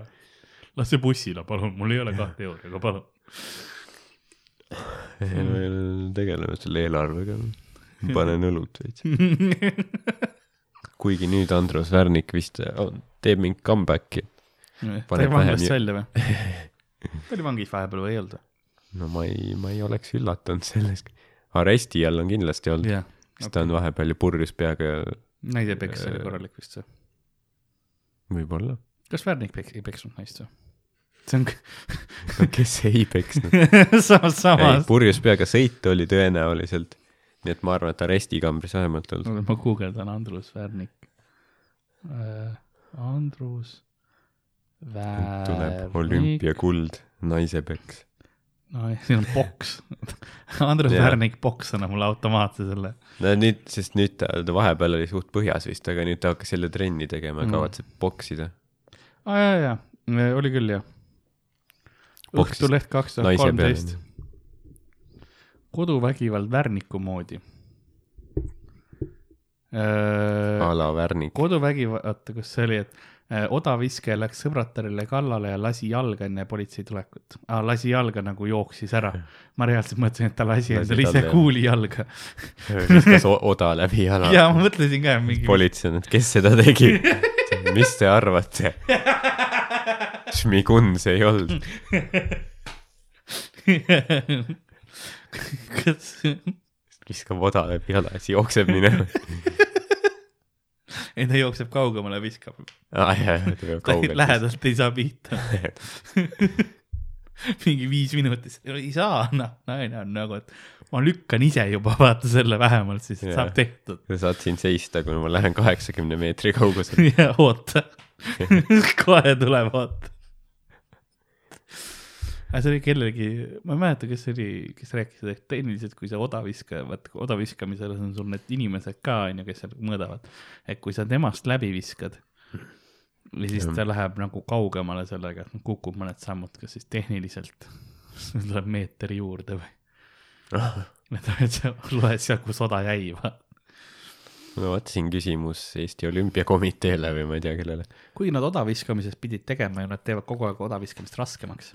las see bussile, palun, mul ei ole kahte euri, aga palun. tegeleme selle eelarvega. panen õlut veits. kuigi nüüd Andrus Värnik vist on, teeb mingit comeback'i. ta oli vanglast välja või? ta oli vangis vahepeal või ei olnud? no ma ei, ma ei oleks üllatunud sellest. aresti all on kindlasti olnud, jah, sest ta on vahepeal ju purjus peaga ja naisepeks oli korralik vist või? võib-olla. kas Värnik peks-, ei peksnud naist või? see on no kes ei peksnud. samas, ei, samas. purjus peaga sõit oli tõenäoliselt. Nii et ma arvan, et arestikambris vähemalt olnud. ma guugeldan Andrus Värnik äh,. Andrus tuleb Värnik. olümpiakuld, naisepeks. no siin on boks. Andrus Jah. Värnik boks annab mulle automaatse selle. no nüüd, sest nüüd ta, ta vahepeal oli suht põhjas vist, aga nüüd ta hakkas jälle trenni tegema ja Mm. kavatseb poksida. aa jaa, jaa, oli küll jah. Õhtuleht kaks tuhat kolmteist. Koduvägivald Värniku moodi. a la Värnik. koduvägivald, oota, kus see oli, et äh, odaviskaja läks sõbratarile kallale ja lasi jalga enne politsei tulekut ah,. lasi jalga nagu jooksis ära. ma reaalselt mõtlesin, et ta lasi endale ise kuuli jalga. viskas oda läbi jala. ja ma mõtlesin ka mingi. politsei on, et kes seda tegi? mis te arvate? Šmigun see ei olnud. kas, viskab oda läbi jala ja siis jookseb minema. ei ta jookseb kaugemale, viskab. jaa, ta ei- lähedalt ei saa pihta. mingi viis minutit, ei saa, noh, naine on nagu, et ma lükkan ise juba vaata selle vähemalt, siis Jaa. saab tehtud. sa saad siin seista, kui ma lähen kaheksakümne meetri kaugusele. ja oota, kohe tuleb, oota. Aga see oli kellelgi, ma ei mäleta, kes see oli, kes rääkis, et tehniliselt, kui sa odaviskaja, vaata odaviskamisel on sul need inimesed ka onju, kes seal mõõdavad, et kui sa temast läbi viskad ja siis ta läheb nagu kaugemale sellega, et kukub mõned sammud, kas siis tehniliselt tuleb meeter juurde või? et sa loed seal, kus oda jäi, vaata. no vot siin küsimus Eesti Olümpiakomiteele või ma ei tea kellele. kuigi nad odaviskamises pidid tegema ju, nad teevad kogu aeg odaviskamist raskemaks.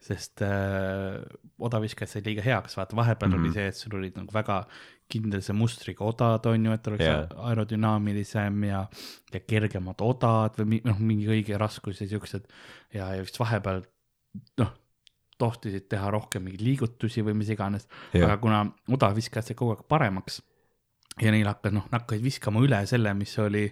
Sest äh, odaviskajad said liiga heaks, vaata vahepeal mm -hmm. oli see, et sul olid nagu väga kindlase mustriga odad on ju, et oleks yeah. aerodünaamilisem ja, ja kergemad odad või noh, mingi õige raskus ja siuksed ja, ja vist vahepeal noh, tohtisid teha rohkem mingeid liigutusi või mis iganes, aga kuna odaviskajad said kogu aeg paremaks ja neil hakkas noh, hakkasid viskama üle selle, mis oli,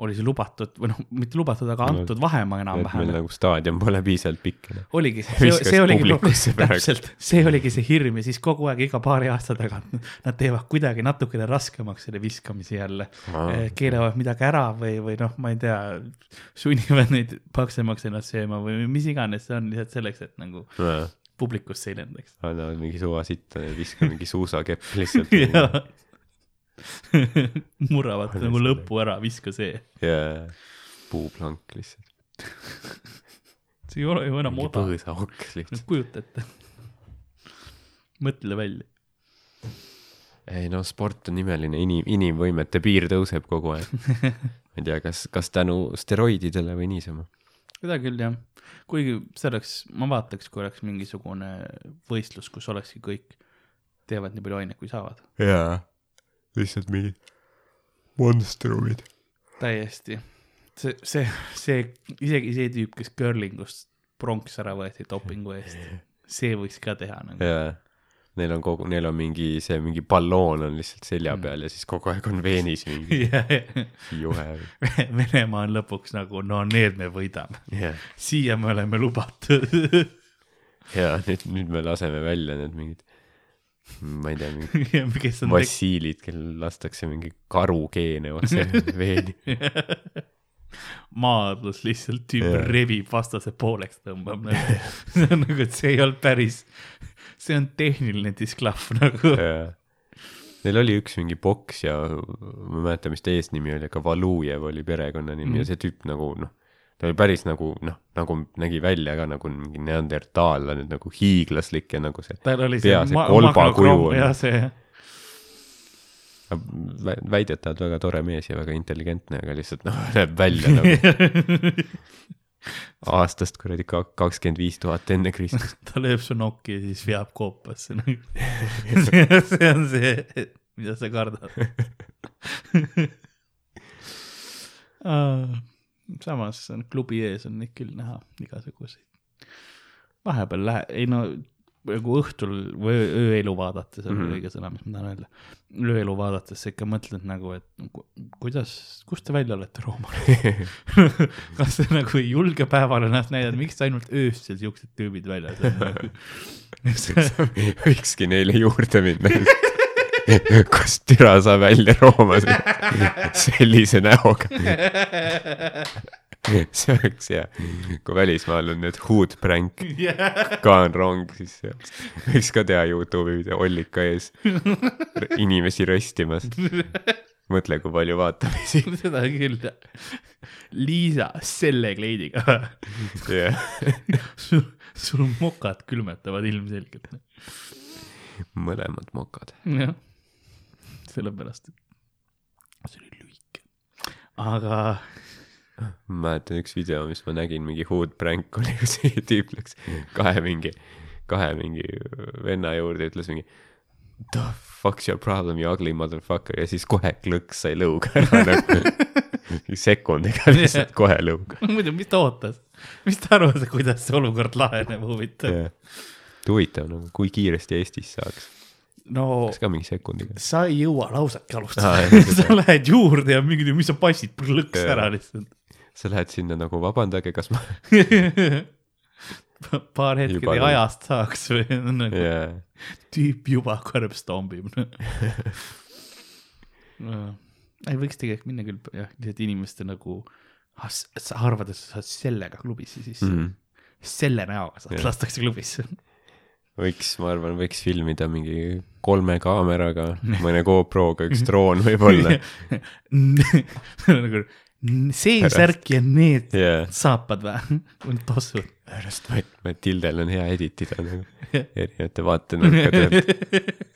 oli see lubatud või noh, mitte lubatud, aga No, antud vahemaa et meil enam-vähem. nagu staadion pole piisavalt pikk. oligi, see, see oligi täpselt, see oligi see hirm ja siis kogu aeg iga paari aasta tagant nad teevad kuidagi natukene raskemaks selle viskamise jälle. keeravad midagi ära või, või noh, ma ei tea, sunnivad neid paksemaks ennast sööma või mis iganes see on lihtsalt selleks, et nagu publikusse ei lendaks. annavad mingi suva sitta ja viska mingi suusakepp lihtsalt. murravad nagu lõpu ära, viska see. ja puuplank lihtsalt. see ei ole ju enam odav, põõsaoks lihtsalt. kujuta ette. mõtle välja. ei no sport on imeline, inim, inimvõimete piir tõuseb kogu aeg. ma ei tea, kas, kas tänu steroididele või niisama. seda küll jah, kuigi see oleks, ma vaataks, kui oleks mingisugune võistlus, kus olekski kõik teevad nii palju aineid, kui saavad. jaa, lihtsalt mingi monstrumid. täiesti. see, see, see, isegi see tüüp, kes curlingust pronks ära võeti dopingu eest, see võiks ka teha nagu. jaa, neil on kogu, neil on mingi see mingi balloon on lihtsalt selja peal ja siis kogu aeg on veenis mingi juhe. Venemaa on lõpuks nagu, no need me võidame, jah, siia me oleme lubatud. ja nüüd, nüüd me laseme välja need mingid, ma ei tea, tek- vassiilid, kellel lastakse mingi karugeene otse veeni. maadlus lihtsalt tüüp Jah. revib vastase pooleks tõmbab nagu. see on nagu, et see ei olnud päris, see on tehniline disklahv nagu. Neil oli üks mingi boks ja ma ei mäleta, mis ta eesnimi oli, aga Valujev oli perekonnanimi mm. Mhm. ja see tüüp nagu noh, ta oli päris nagu noh, nagu nägi välja ka nagu mingi neandertaallane, nagu hiiglaslik ja nagu see tal oli Pea see kolbakuju on. ja see, vä- väidetavalt väga tore mees ja väga intelligentne, aga lihtsalt noh, näeb välja nagu aastast kuradi ka- kakskümmend viis tuhat enne Kristust. ta lööb su nokki ja siis veab koopasse see see on see, mida sa kardad. Samas on klubi ees on neid küll näha igasuguseid. vahepeal lähe-, ei no nagu õhtul või öö- ööelu vaadates on mm. -hmm. õige sõna, mis ma tahan öelda. ööelu vaadates sa ikka mõtled nagu, et ku- kuidas, kust te välja olete Roomas? kas te nagu ei julge päeval ennast näidata, miks ainult öösel siuksed tüübid väljas on võikski neile juurde minna. kust türa sa välja Roomas sellise näoga? see oleks hea, kui välismaal on nüüd huudpränk, ka on rong, siis võiks ka teha Youtube'i video Ollika ees inimesi röstimas. mõtle, kui palju vaatamisi. seda küll, Liisa selle kleidiga, jah, sul, sul mokad külmetavad ilmselgelt. mõlemad mokad. jah, sellepärast, et see oli lühike. aga ma mäletan üks video, mis ma nägin, mingi huudpränk oli, kus see tüüp läks kahe mingi, kahe mingi venna juurde, ütles mingi the fuck's your problem you ugly motherfucker ja siis kohe klõks sai lõuga ära nagu sekundiga lihtsalt kohe lõuga. muidu, mis ta ootas, mis ta arvas, kuidas see olukord laheneb, huvitav. huvitav nagu, kui kiiresti Eestis saaks, no kas ka mingi sekundiga? sa ei jõua lausetki alustada seda. sa lähed juurde ja mingi, mis sa passid, lõks Jaa. ära lihtsalt. sa lähed sinna nagu vabandage, kas ma paar hetke Juba ajast saaks või nagu yeah., tüüp juba kõrbstombib no.. ei võiks tegelikult minna küll jah, lihtsalt inimeste nagu, sa arvad, et sa saad sellega klubisse sisse mm, mm. -hmm. selle näoga saad Jah. lastakse klubisse. võiks, ma arvan, võiks filmida mingi kolme kaameraga, mõne GoProga, üks droon võib-olla. nagu see särk ja need jaa, saapad või, on tossud. pärast Matildel on hea editida nagu erinevate vaatenurkade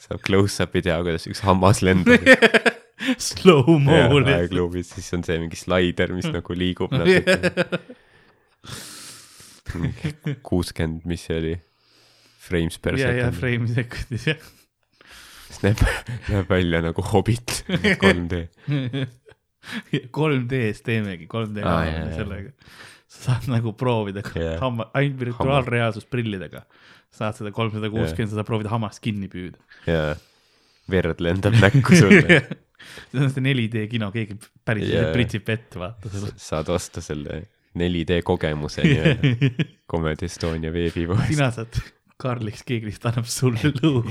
saab close-up'i teha, kuidas üks hammas lendab. Slow-mo aegluubis, siis on see mingi slaider, mis nagu liigub natuke. kuuskümmend, mis see oli? Frames per ja second. frame sekundis jah. siis näeb, näeb välja nagu Hobbit 3D. 3D-s teemegi, 3D Aa, ah, jaa, jaa. sellega. sa saad nagu proovida Jah. hamma, ainult virtuaalreaalsusprillidega saad seda kolmsada kuuskümmend, sa saad proovida hammast kinni püüda. ja verd lendab näkku sulle. see on see 4D kino, keegi päris Jaa. yeah. pritsib ette, vaata seda. saad osta selle 4D kogemuse nii-öelda Comedy Estonia veebipoost. sina saad Karliks keeglist annab sulle lõu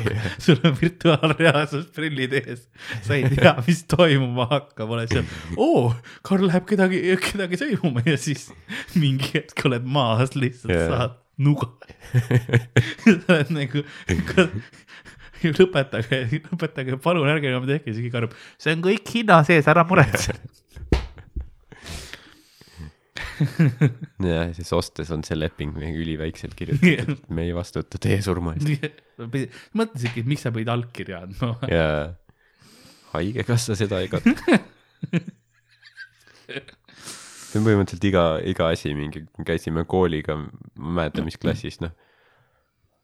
sul on virtuaalreaalsusprillid ees, sa ei tea, mis toimuma hakkab, oled seal, oo, Karl läheb kedagi, kedagi sõimuma ja siis mingi hetk oled maas, lihtsalt yeah. saad nuga. sa oled nagu, lõpetage, lõpetage, palun ärge enam tehke, keegi arvab, see on kõik hinna sees, ära muretse. ja siis ostes on see leping mingi üliväikselt kirjutatud, et me ei vastuta teie surma eest. mõtlesingi, et miks sa pidid allkirja andma. ja haigekassa seda ei kata. see on põhimõtteliselt iga, iga asi mingi, käisime kooliga, ma ei mäleta, mis klassis, noh.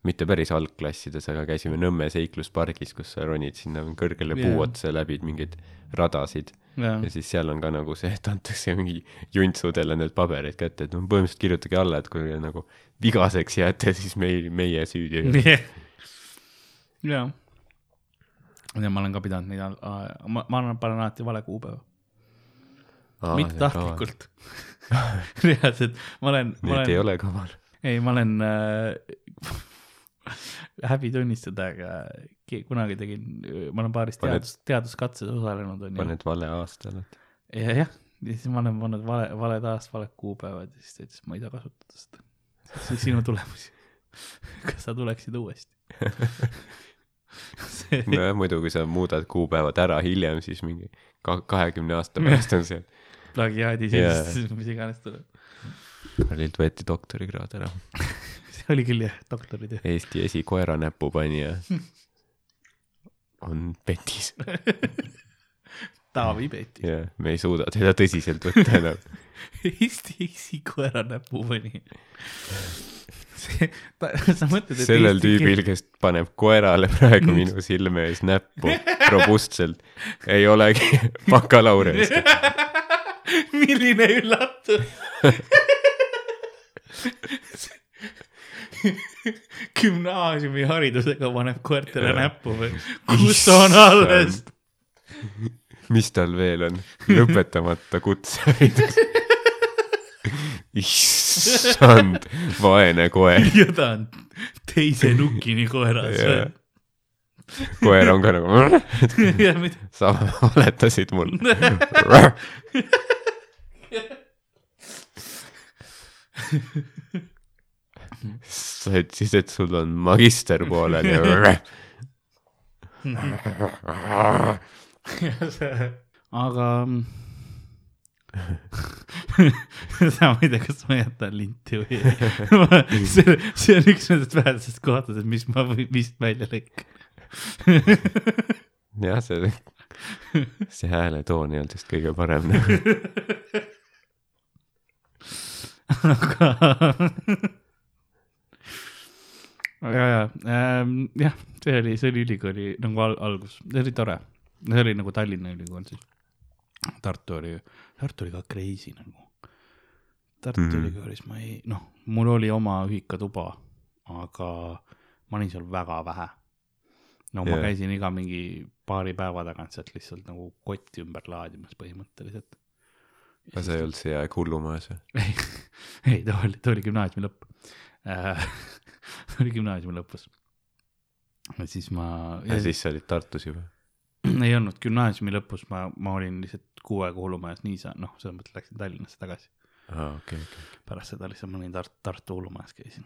Mitte päris algklassides, aga käisime Nõmme seikluspargis, kus sa ronid sinna kõrgele Jaa. puu otsa läbi mingeid radasid ja siis seal on ka nagu see, et antakse mingi juntsudele need paberid kätte, et noh, põhimõtteliselt kirjutage alla, et kui nagu vigaseks jääte, siis meil, meie süüdi ei ole. jaa. ja ma olen ka pidanud neid, ma, ma annan, panen alati vale kuupäeva, mitte tahtlikult. reaalselt, ma olen, Need ei olen, ole kaval. ei, ma olen äh,, häbi tunnistada, aga kunagi tegin, ma olen paaris Paned- teadus, teaduskatses osalenud, paned vale aasta alati. ja jah, ja siis ma olen pannud vale, valed aastad, valed kuupäevad ja siis ta ütles, ma ei saa kasutada seda. sinu tulemusi. kas sa tuleksid uuesti? see nojah, muidu kui sa muudad kuupäevad ära hiljem, siis mingi ka- kahekümne aasta pärast on see, plagiaadi Jaa. sellist, mis iganes tuleb. Karlilt võeti doktorikraad ära. oli küll jah, doktoritöö. Eesti esikoera näpupanija on petis Taavi Peeti. ja me ei suuda teda tõsiselt võtta enam. Eesti isikoera näpupõni. see, sa mõtled, et sellel tüübil, kes paneb koerale praegu minu silme ees näppu robustselt, ei olegi bakalaureus. milline üllatus. Gümnaasiumiharidusega paneb koertele näppu või, kus on alles? mis tal veel on? lõpetamata kutseharidus. issand, vaene koer. ja ta on teise nukini koeras Jaa. koer on ka nagu, sa valetasid mulle. sa ütlesid, et sul on magister pooleli. aga sa ma ei tea, kas ma jätan linti või ei. see, see on üks nendest vähestest kohtadest, mis ma vist välja lõikan. jah, see, see hääletoon ei olnud vist kõige parem. aga aga ja, jah, see oli, see oli ülikooli nagu al algus, see oli tore, see oli nagu Tallinna Ülikool siis. Tartu oli, Tartu oli ka crazy nagu. Tartu mm. Mhm. Ülikoolis ma ei, noh, mul oli oma ühikatuba, aga ma olin seal väga vähe. no ma Jah. käisin iga mingi paari päeva tagant sealt lihtsalt nagu kotti ümber laadimas põhimõtteliselt. aga sa ei olnud see aeg hullumajas või? ei, ei ta oli, ta oli gümnaasiumi lõpp äh. oli gümnaasiumi lõpus. siis ma, ja siis sa olid Tartus juba? ei olnud gümnaasiumi lõpus, ma, ma olin lihtsalt kuu aega hullumajas niisa, noh, selles mõttes läksin Tallinnasse tagasi. aa, okei, okei. pärast seda lihtsalt ma olin Tart-, Tartu hullumajas käisin.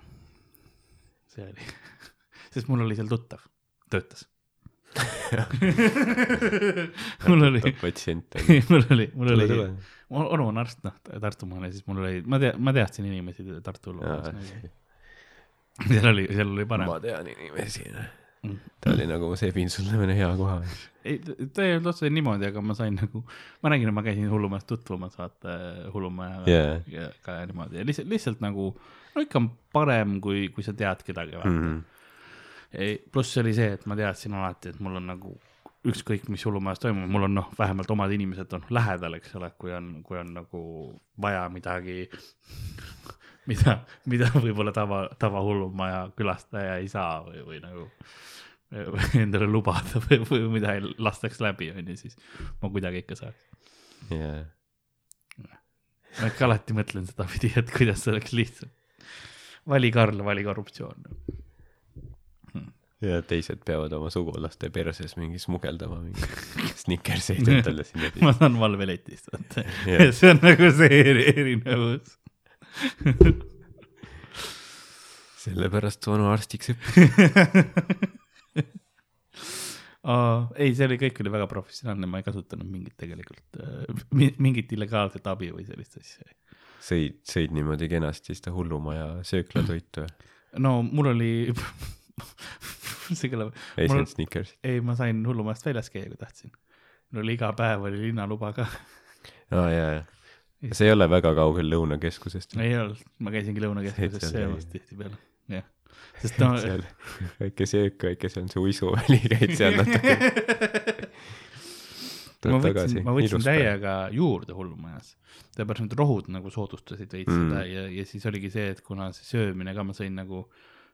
see oli, sest mul oli seal tuttav, töötas. mul oli, patsient. mul oli, mul oli onu on arst, noh, Tartumaal ja siis mul oli, ma tea-, ma teadsin inimesi Tartu hullumajas. seal oli, seal oli parem. ma tean inimesi. Mm. ta oli nagu, sulle mõne hea koha. ei, ta ei olnud otseselt niimoodi, aga ma sain nagu, ma nägin, et ma käisin hullumajas tutvumas, vaata hullumajaga Jaa. ja ka niimoodi ja lihtsalt, lihtsalt nagu, no ikka on parem, kui, kui sa tead kedagi, vaata Mhm. ei, pluss oli see, et ma teadsin alati, et mul on nagu ükskõik, mis hullumajas toimub, mul on noh, vähemalt omad inimesed on lähedal, eks ole, kui on, kui on nagu vaja midagi, mida, mida võib-olla tava, tavahullumaja külastaja ei saa või, või nagu või endale lubada või, või mida ei lastaks läbi, on ju, siis ma kuidagi ikka saaks. jaa. ma ikka alati mõtlen sedapidi, et kuidas see oleks lihtsam. vali Karl, vali korruptsioon. ja teised peavad oma sugulaste perses mingi smugeldama mingi snickerseid endale sinna ma saan valveletist, vaata Jah. see on nagu see eri, erinevus. sellepärast vanu arstiks õppis. Aa, ei, see oli, kõik oli väga professionaalne, ma ei kasutanud mingit tegelikult äh,, mingit illegaalset abi või sellist asja. sõid, sõid niimoodi kenasti seda hullumaja sööklatoitu no mul oli see kõlab, ei Mul- saanud snickersit? ei, ma sain hullumajast väljas käia, kui tahtsin. mul oli iga päev oli linnaluba ka. aa jaa, jaa. See ei ole väga kaugel Lõunakeskusest. ei olnud, ma käisingi Lõunakeskuses seal söömas tihtipeale, jah. sest no seal väike söök, väike on see uisuväli, käid seal natuke. ma võtsin, ma võtsin täiega juurde hullumajas. sellepärast need rohud nagu soodustasid veits Mm. seda ja, ja siis oligi see, et kuna see söömine ka ma sõin nagu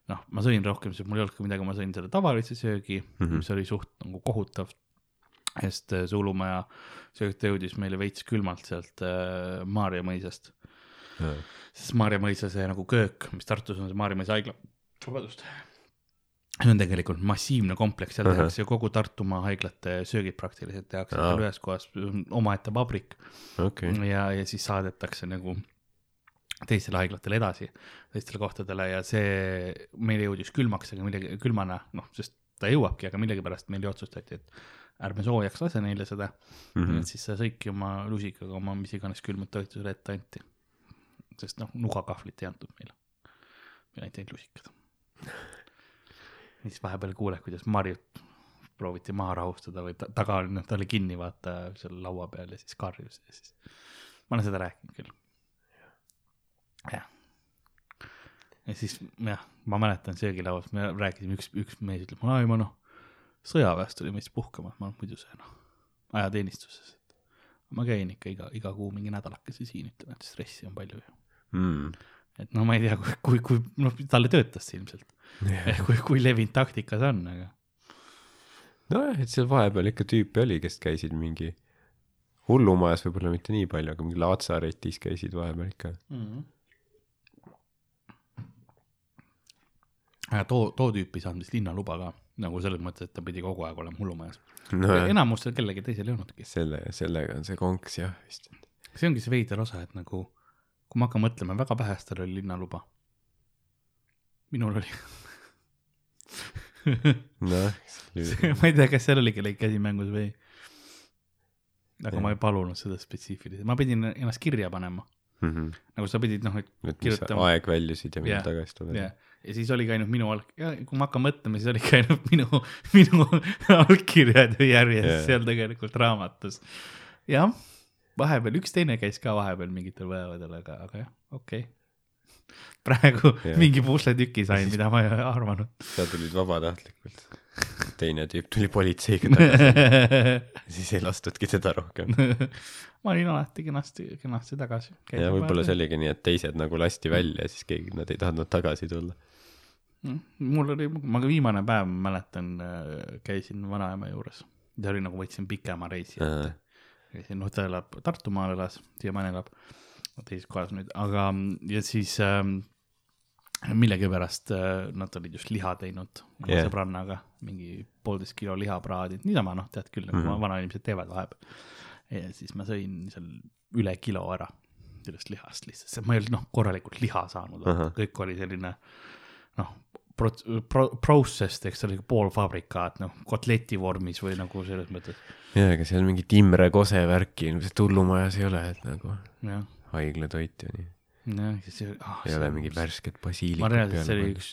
noh, ma sõin rohkem, sest mul ei olnud ka midagi, ma sõin selle tavalise söögi mm. -hmm. mis oli suht nagu kohutav. Sest äh, see Ulumaja söök ta jõudis meile veits külmalt sealt äh, Maarja mõisast, sest Maarja mõisa see nagu köök, mis Tartus on see Maarja mõisa haigla, vabandust. see on tegelikult massiivne kompleks, seal Ahah. tehakse kogu Tartumaa haiglate söögid praktiliselt tehakse seal ühes kohas, omaette vabrik okei, ja, ja siis saadetakse nagu teistele haiglatele edasi, teistele kohtadele ja see meile jõudis külmaks, aga millegi, külmana, noh, sest ta jõuabki, aga millegipärast meil otsustati, et ärme soojaks lase neile seda mm. -hmm. et siis sa sõidki oma lusikaga oma mis iganes külmad toitusele ette anti. sest noh, nugakahvlit ei antud meile, meile anti ainult lusikad. ja siis vahepeal kuuled, kuidas Marjut prooviti maha rahustada või ta, taga oli, noh, ta oli kinni, vaata seal laua peal ja siis karjus ja siis ma olen seda rääkinud küll. jah. ja siis jah, ma mäletan söögilauas, me rääkisime, üks, üks mees ütleb, aa ei ma noh, sõjaväest tulin veits puhkama, ma muidu see noh, ajateenistuses. ma käin ikka iga, iga kuu mingi nädalakese siin, ütleme, et stressi on palju ju. mm.. et no ma ei tea, kui, kui, kui noh, talle töötas see ilmselt, kui, kui levinud taktika see on, aga nojah, et seal vahepeal ikka tüüpe oli, kes käisid mingi hullumajas võib-olla mitte nii palju, aga mingi Laatsaretis käisid vahepeal ikka. mm. too, too tüüp ei saanud vist linnaluba ka, nagu selles mõttes, et ta pidi kogu aeg olema hullumajas no,. enamustel kellelgi teisel ei olnudki. selle, sellega on see konks jah vist. see ongi see veider osa, et nagu, kui ma hakkan mõtlema, väga vähestel oli linnaluba. minul oli noh, ma ei tea, kas seal oli kellegi käsi mängus või aga Jah. ma ei palunud seda spetsiifiliselt, ma pidin ennast kirja panema, Mhm. nagu sa pidid noh, et et Kirjutama. aeg väljusid ja millal Jah, tagasi tuled ja, ja siis oligi ainult minu allk-, ja kui ma hakkan mõtlema, siis oligi ainult minu, minu allkirjad järjest yeah. seal tegelikult raamatus. jah, vahepeal üks teine käis ka vahepeal mingitel päevadel, aga, aga jah, okei okay.. praegu yeah. mingi pusletüki sain, mida ma ei arvanud. sa tulid vabatahtlikult. teine tüüp tuli politseiga tagasi, siis ei lastudki teda rohkem. ma olin alati kenasti, kenasti tagasi. ja võib-olla see oligi nii, et teised nagu lasti välja ja siis keegi, nad ei tahtnud tagasi tulla. Mm, mul oli, ma ka viimane päev mäletan, käisin vanaema juures, see oli nagu võtsin pikema reisi ette. käisin, noh ta elab Tartumaal elas, siiamaani elab teises kohas nüüd, aga ja siis ähm, millegipärast äh, nad olid just liha teinud oma yeah. sõbrannaga, mingi poolteist kilo liha praadinud, niisama noh, tead küll, nagu mm. -hmm. vanainimesed teevad vahepeal. ja siis ma sõin seal üle kilo ära sellest lihast lihtsalt, sest ma ei olnud noh, korralikult liha saanud Ahah., kõik oli selline noh, pro-, pro-, processed, eks oli poolfabrikaat, noh, kotleti vormis või nagu selles mõttes, jaa, ega seal mingi Timre Kose värki ilmselt hullumajas ei ole, et nagu haiglatoit ju nii. jah, siis ah, ei ole mingit värsket ma basiilikut reaalselt, see oli üks,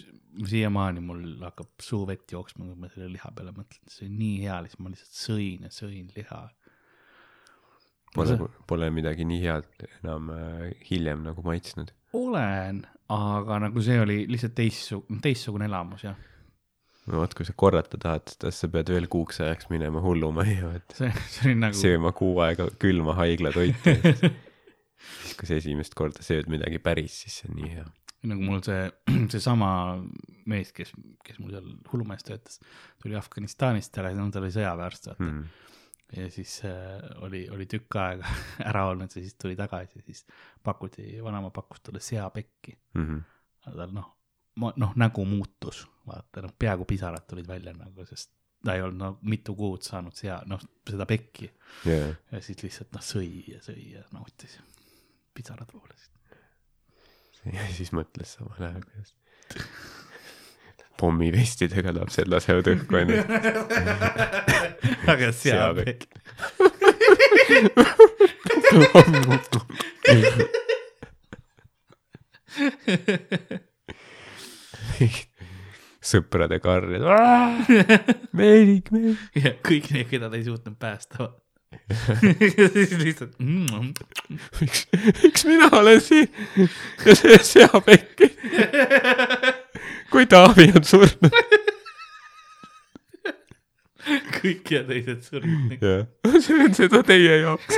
siiamaani mul hakkab suu vett jooksma, kui ma selle liha peale mõtlen, see oli nii hea, lihtsalt ma lihtsalt sõin ja sõin liha. Pole, pole midagi nii head enam äh, hiljem nagu maitsnud. olen, aga nagu see oli lihtsalt teistsugune, teistsugune elamus jah, no vot, kui sa korrata tahad, siis sa pead veel kuuks ajaks minema hullumajja, et see, see nagu, sööma kuu aega külma haiglatoitu. siis, kui sa esimest korda sööd midagi päris, siis see on nii hea. nagu mul see, seesama mees, kes, kes mul seal hullumees töötas, tuli Afganistanist ära, no ta oli sõjaväärst vaata Mm. ja siis äh, oli, oli tükk aega ära olnud ja siis tuli tagasi, siis pakuti, vanaema pakkus talle seapekki. Mhm. aga tal noh, noh nägu muutus, vaata noh, peaaegu pisarad tulid välja nagu, sest ta ei olnud no mitu kuud saanud sea, noh seda pekki jaa, ja siis lihtsalt noh sõi ja sõi ja nautis. Pisarad voolasid. ja siis mõtles samal ajal, kuidas pommivestidega lapsed lasevad õhku ennast. aga seapekk. sõprade karjad, meedik, meedik. ja kõik need, keda ta ei suutnud päästa. lihtsalt mm,. miks, miks mina olen siin ja see seapekki, kui Taavi on surnud. kõik ja teised surnud. see on seda teie jaoks.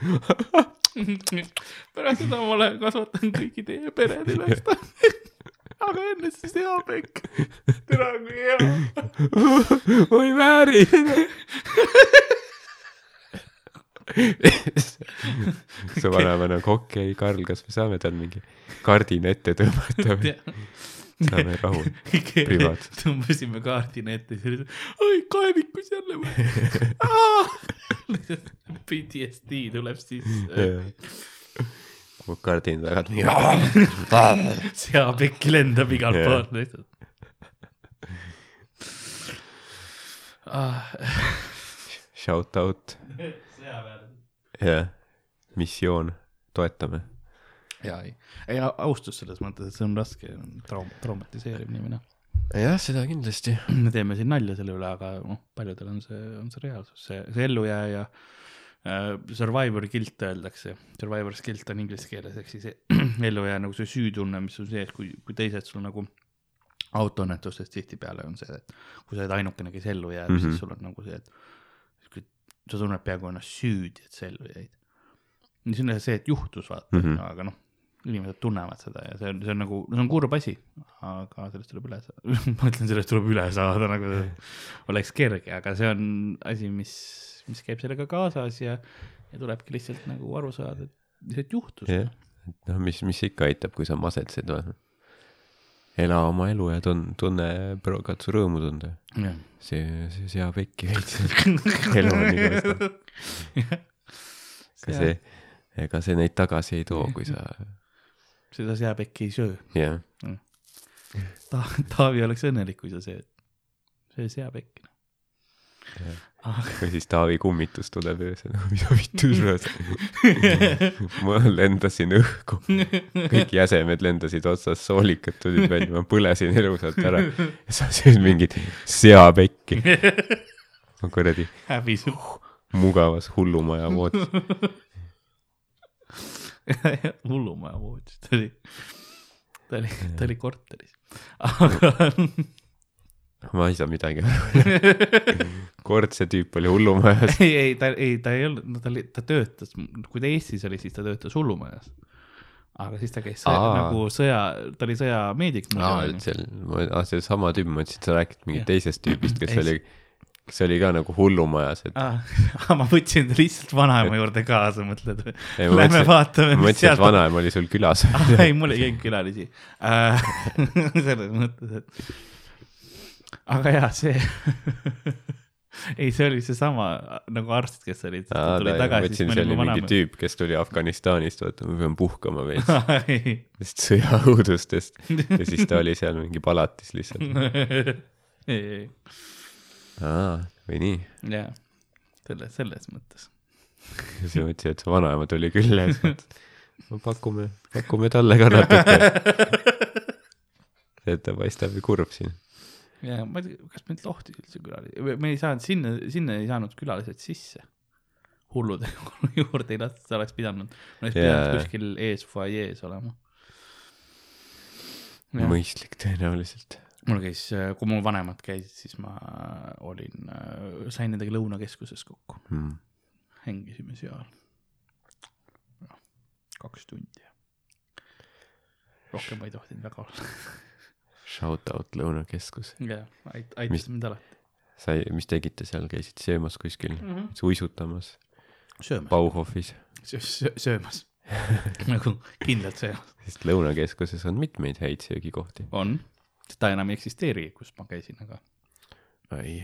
pärast seda ma lähen kasvatan kõigi teie pered üles. Aga enne siis hea pekk. tere, kui hea. ma ei vääri su vanaema nagu okei okay,, Karl, kas me saame tal mingi kardina ette tõmmata või saame rahu? privaatselt. tõmbasime kaardina ette, siis oli, oi kaevikus jälle või? PTSD tuleb sisse. Mu kardin nii. seapekki lendab igalt Jah. poolt lihtsalt ah,. Shout out, jah, missioon, toetame. ja ei, ei au- austus selles mõttes, et see on raske traum-, traumatiseeriv nii või naa. jah, seda kindlasti. me teeme siin nalja selle üle, aga noh, paljudel on see, on see reaalsus, see, see ellujääja äh, survivor guilt öeldakse, survivor's guilt on inglise keeles, ehk siis ellujääja nagu see süütunne, mis on see, et kui, kui teised sul nagu autoõnnetustes tihtipeale on see, et kui sa oled ainukene, kes ellu jääb mm, Mhm. -hmm. siis sul on nagu see, et sa tunned peaaegu ennast süüdi, et sa ellu jäid. see on see, et juhtus, vaata mm, Mhm. -hmm. aga noh, inimesed tunnevad seda ja see on, see on nagu, see on kurb asi, aga sellest tuleb üle saada ma ütlen, sellest tuleb üle saada, nagu oleks kerge, aga see on asi, mis, mis käib sellega kaasas ja, ja tulebki lihtsalt nagu aru saada, et lihtsalt juhtus. jah, noh, mis, mis ikka aitab, kui sa masetsed, vaata. ela oma elu ja tun-, tunne, katsu rõõmu tunda. see, see seab äkki veits. elu on igavesti. ega see, ega see neid tagasi ei too, kui sa, seda seapekki ei söö jah, Ta,. Taavi oleks õnnelik, kui sa sööd. söö seapekki. aga või siis Taavi kummitus tuleb öösel, mis vittu oled. ma lendasin õhku, kõik jäsemed lendasid otsast, soolikad tulid välja, ma põlesin elusalt ära ja sa sööd mingit seapekki. ma kuradi häbi sul. mugavas hullumaja voodis. hullumaja voodis, ta oli, ta oli, ta oli korteris. aga ma ei saa midagi aru. kord see tüüp oli hullumajas. ei, ei ta, ei ta ei olnud, no ta oli, ta töötas, kui ta Eestis oli, siis ta töötas hullumajas. aga siis ta käis sõja, nagu sõja, ta oli sõjameedik. aa, et seal, aa, seesama tüüp, ma mõtlesin, et sa räägid mingit teisest tüübist, kes oli, kes oli ka nagu hullumajas, et ah. ma võtsin ta lihtsalt vanaema juurde kaasa, mõtled või? Lähme mõtlesin- vaatame, ma mõtlesin, et vanaema oli sul külas. ah,. ei, mul ei käinud külalisi äh,. selles mõttes, et. aga jaa, see ei, see oli seesama nagu arst, kes oli, tuli tagasi, mõtlesin, see oli mingi tüüp, kes tuli Afganistanist, oota, ma pean puhkama veits, ei, sest sõjaõudustest ja siis ta oli seal mingi palatis lihtsalt. ei, ei, aa, või nii. jaa, selles, selles mõttes. siis ma mõtlesin, et su vanaema tuli külla ja siis mõtlesin, no pakume, pakume talle ka natuke. et ta paistab ju kurb siin. ja ma ei tea, kas meid lohti üldse külalisi, me ei saanud sinna, sinna ei saanud külalised sisse. hullude juurde ei lastud, sa oleks pidanud, oleks Jaa. pidanud kuskil ees fuajees olema. mõistlik tõenäoliselt. Mul käis, kui mu vanemad käisid, siis ma olin, sain nendega lõunakeskuses kokku, Hmm. hängisime seal. kaks tundi. rohkem ma ei tohtinud väga olla. Shout out Lõunakeskus. jah, ait-, Mis- aitas mind alati. sai, mis tegite seal, käisite söömas kuskil mm. -hmm. uisutamas, söömas, Bauhofis? söömas nagu kindlalt söömas. sest Lõunakeskuses on mitmeid häid söögikohti. on, ta enam ei eksisteeri, kus ma käisin, aga ei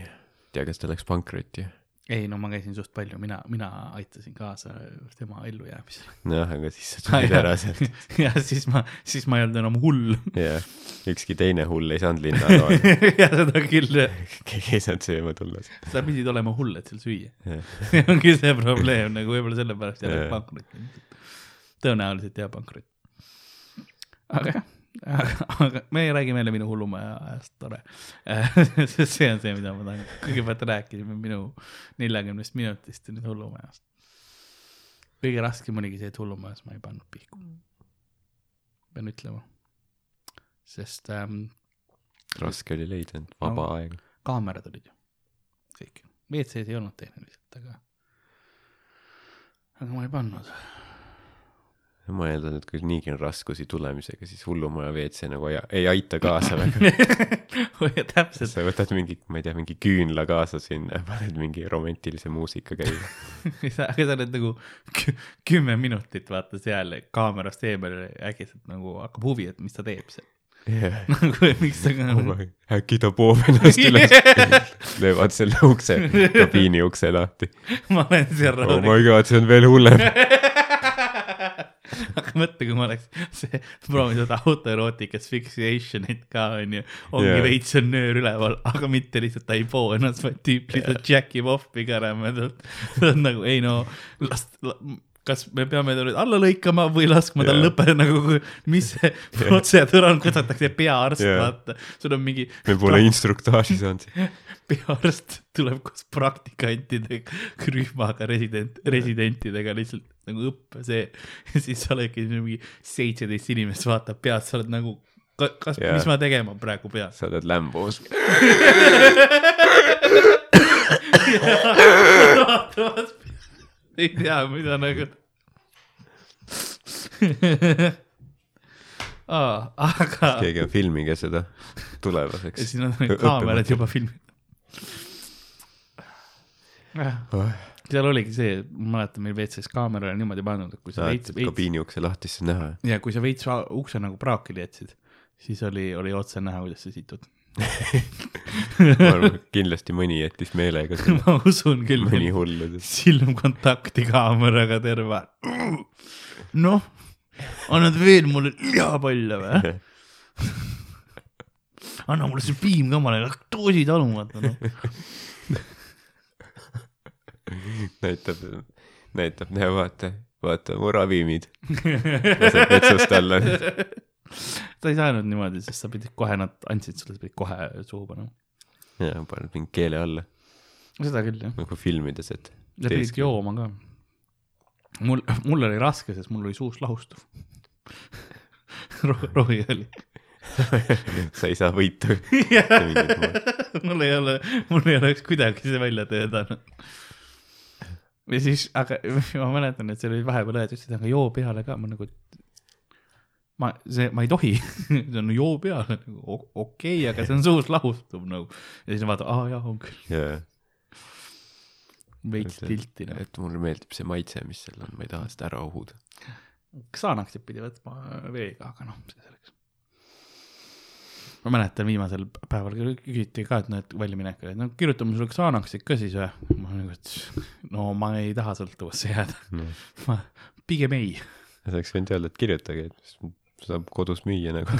tea, kas ta läks pankrotti. ei no ma käisin suht palju, mina, mina aitasin kaasa tema ellujäämisele. jah, aga siis sa tulid ära sealt. ja siis ma, siis ma ei olnud enam hull. jah, ükski teine hull ei saanud linna toa. ja seda küll, keegi ei saanud sööma tulla. sa pidid olema hull, et seal süüa. jah, see ongi see probleem nagu võib-olla sellepärast jälle Jaa. pankrot. tõenäoliselt jah, pankrot. aga jah, aga me räägime jälle minu hullumaja ajast, tore. sest see on see, mida ma tahan, kõigepealt rääkisime minu neljakümnest minutist ja nüüd hullumajast. kõige raskem oligi see, et hullumajas ma ei pannud pihku. pean ütlema. sest ähm, raske oli leida end, vaba aeg. kaamerad olid ju, kõik. WC-s ei olnud tehniliselt, aga, aga ma ei pannud. Ma eeldan, et kui niigi on raskusi tulemisega, siis hullumaja WC nagu ei, ei aita kaasa väga. täpselt, sa võtad mingi, ma ei tea, mingi küünla kaasa sinna paned mingi romantilise muusika käima. aga sa oled nagu kü- kümme minutit vaata seal kaamerast eemal ja äkitselt nagu hakkab huvi, et mis ta teeb seal. nagu miks ta ka äkki ta poob ennast üles, löövad selle ukse, kabiini ukse lahti. ma olen seal oh rahulik. my god, see on veel hullem. aga mõtle, kui ma oleks see, proovin seda autoerootika asphyxiation'it ka onju, ongi yeah. veits on nöör üleval, aga mitte lihtsalt ta ei poo ennast, vaid tüüp lihtsalt jack ib off'i ka rämedalt. ta on nagu ei no, las, kas me peame ta nüüd alla lõikama või laskma tal Jaa. lõppeda nagu, mis see protseduur on, kutsutakse peaarst Jaa. vaata, sul on mingi me pole instruktaaži saanud. peaarst tuleb koos praktikantidega, rühmaga resident, residentidega lihtsalt nagu õppe see. siis sa oledki mingi seitseteist inimest vaatab pead, sa oled nagu, kas yeah., mis ma tegema praegu pean. sa oled lämbus. ei tea, mida nagu Aa, aga keegi on filmige seda ja tulevaseks. siis on need kaamerad juba filminud. seal oligi see, ma mäletan, meil WC-s kaamera oli niimoodi pandud, et kui sa veits, veits kabiini ukse lahti, siis on näha. ja kui sa veits ukse nagu praakile jätsid, siis oli, oli otse näha, kuidas sa situd. Kindlasti mõni jättis meelega selle, ma usun küll, mõni hullu. silmkontakti kaameraga terve. noh, annad veel mulle lihapalle või? anna mulle see piim ka, ma olen laktoosi talumatu noh. näitab, näitab, näe vaata, vaata mu ravimid. laseb vetsust alla. sa ei saanud niimoodi, sest sa pidid kohe, nad andsid sulle, sa pidid kohe suhu panema. ja paned mingi keele alla, seda küll jah, nagu filmides, et ja pidid jooma ka. mul, mul oli raske, sest mul oli suus lahustuv Ro-, rohi oli. sa ei saa võitu. mul ei ole, mul ei oleks kuidagi see välja töötanud. ja siis, aga ma mäletan, et seal oli vahepeal õed ütlesid, aga joo peale ka, ma nagu. ma, see, ma ei tohi, see on joo peale nagu okei okay,, aga see on suus lahustub nagu. ja siis vaatad, aa jah, on küll, jaa, veits tilti nagu. et mulle meeldib see maitse, mis seal on, ma ei taha seda ära uhuda. Xanaxit pidi võtma veega, aga noh, see selleks. ma mäletan viimasel päeval küsiti ka, et noh, et väljaminekul, et no kirjutame sulle Xanaxit ka siis või? ma nagu, et no ma ei taha sõltuvusse jääda, ma pigem ei. oleks võinud öelda, et kirjutage, et saab kodus müüa nagu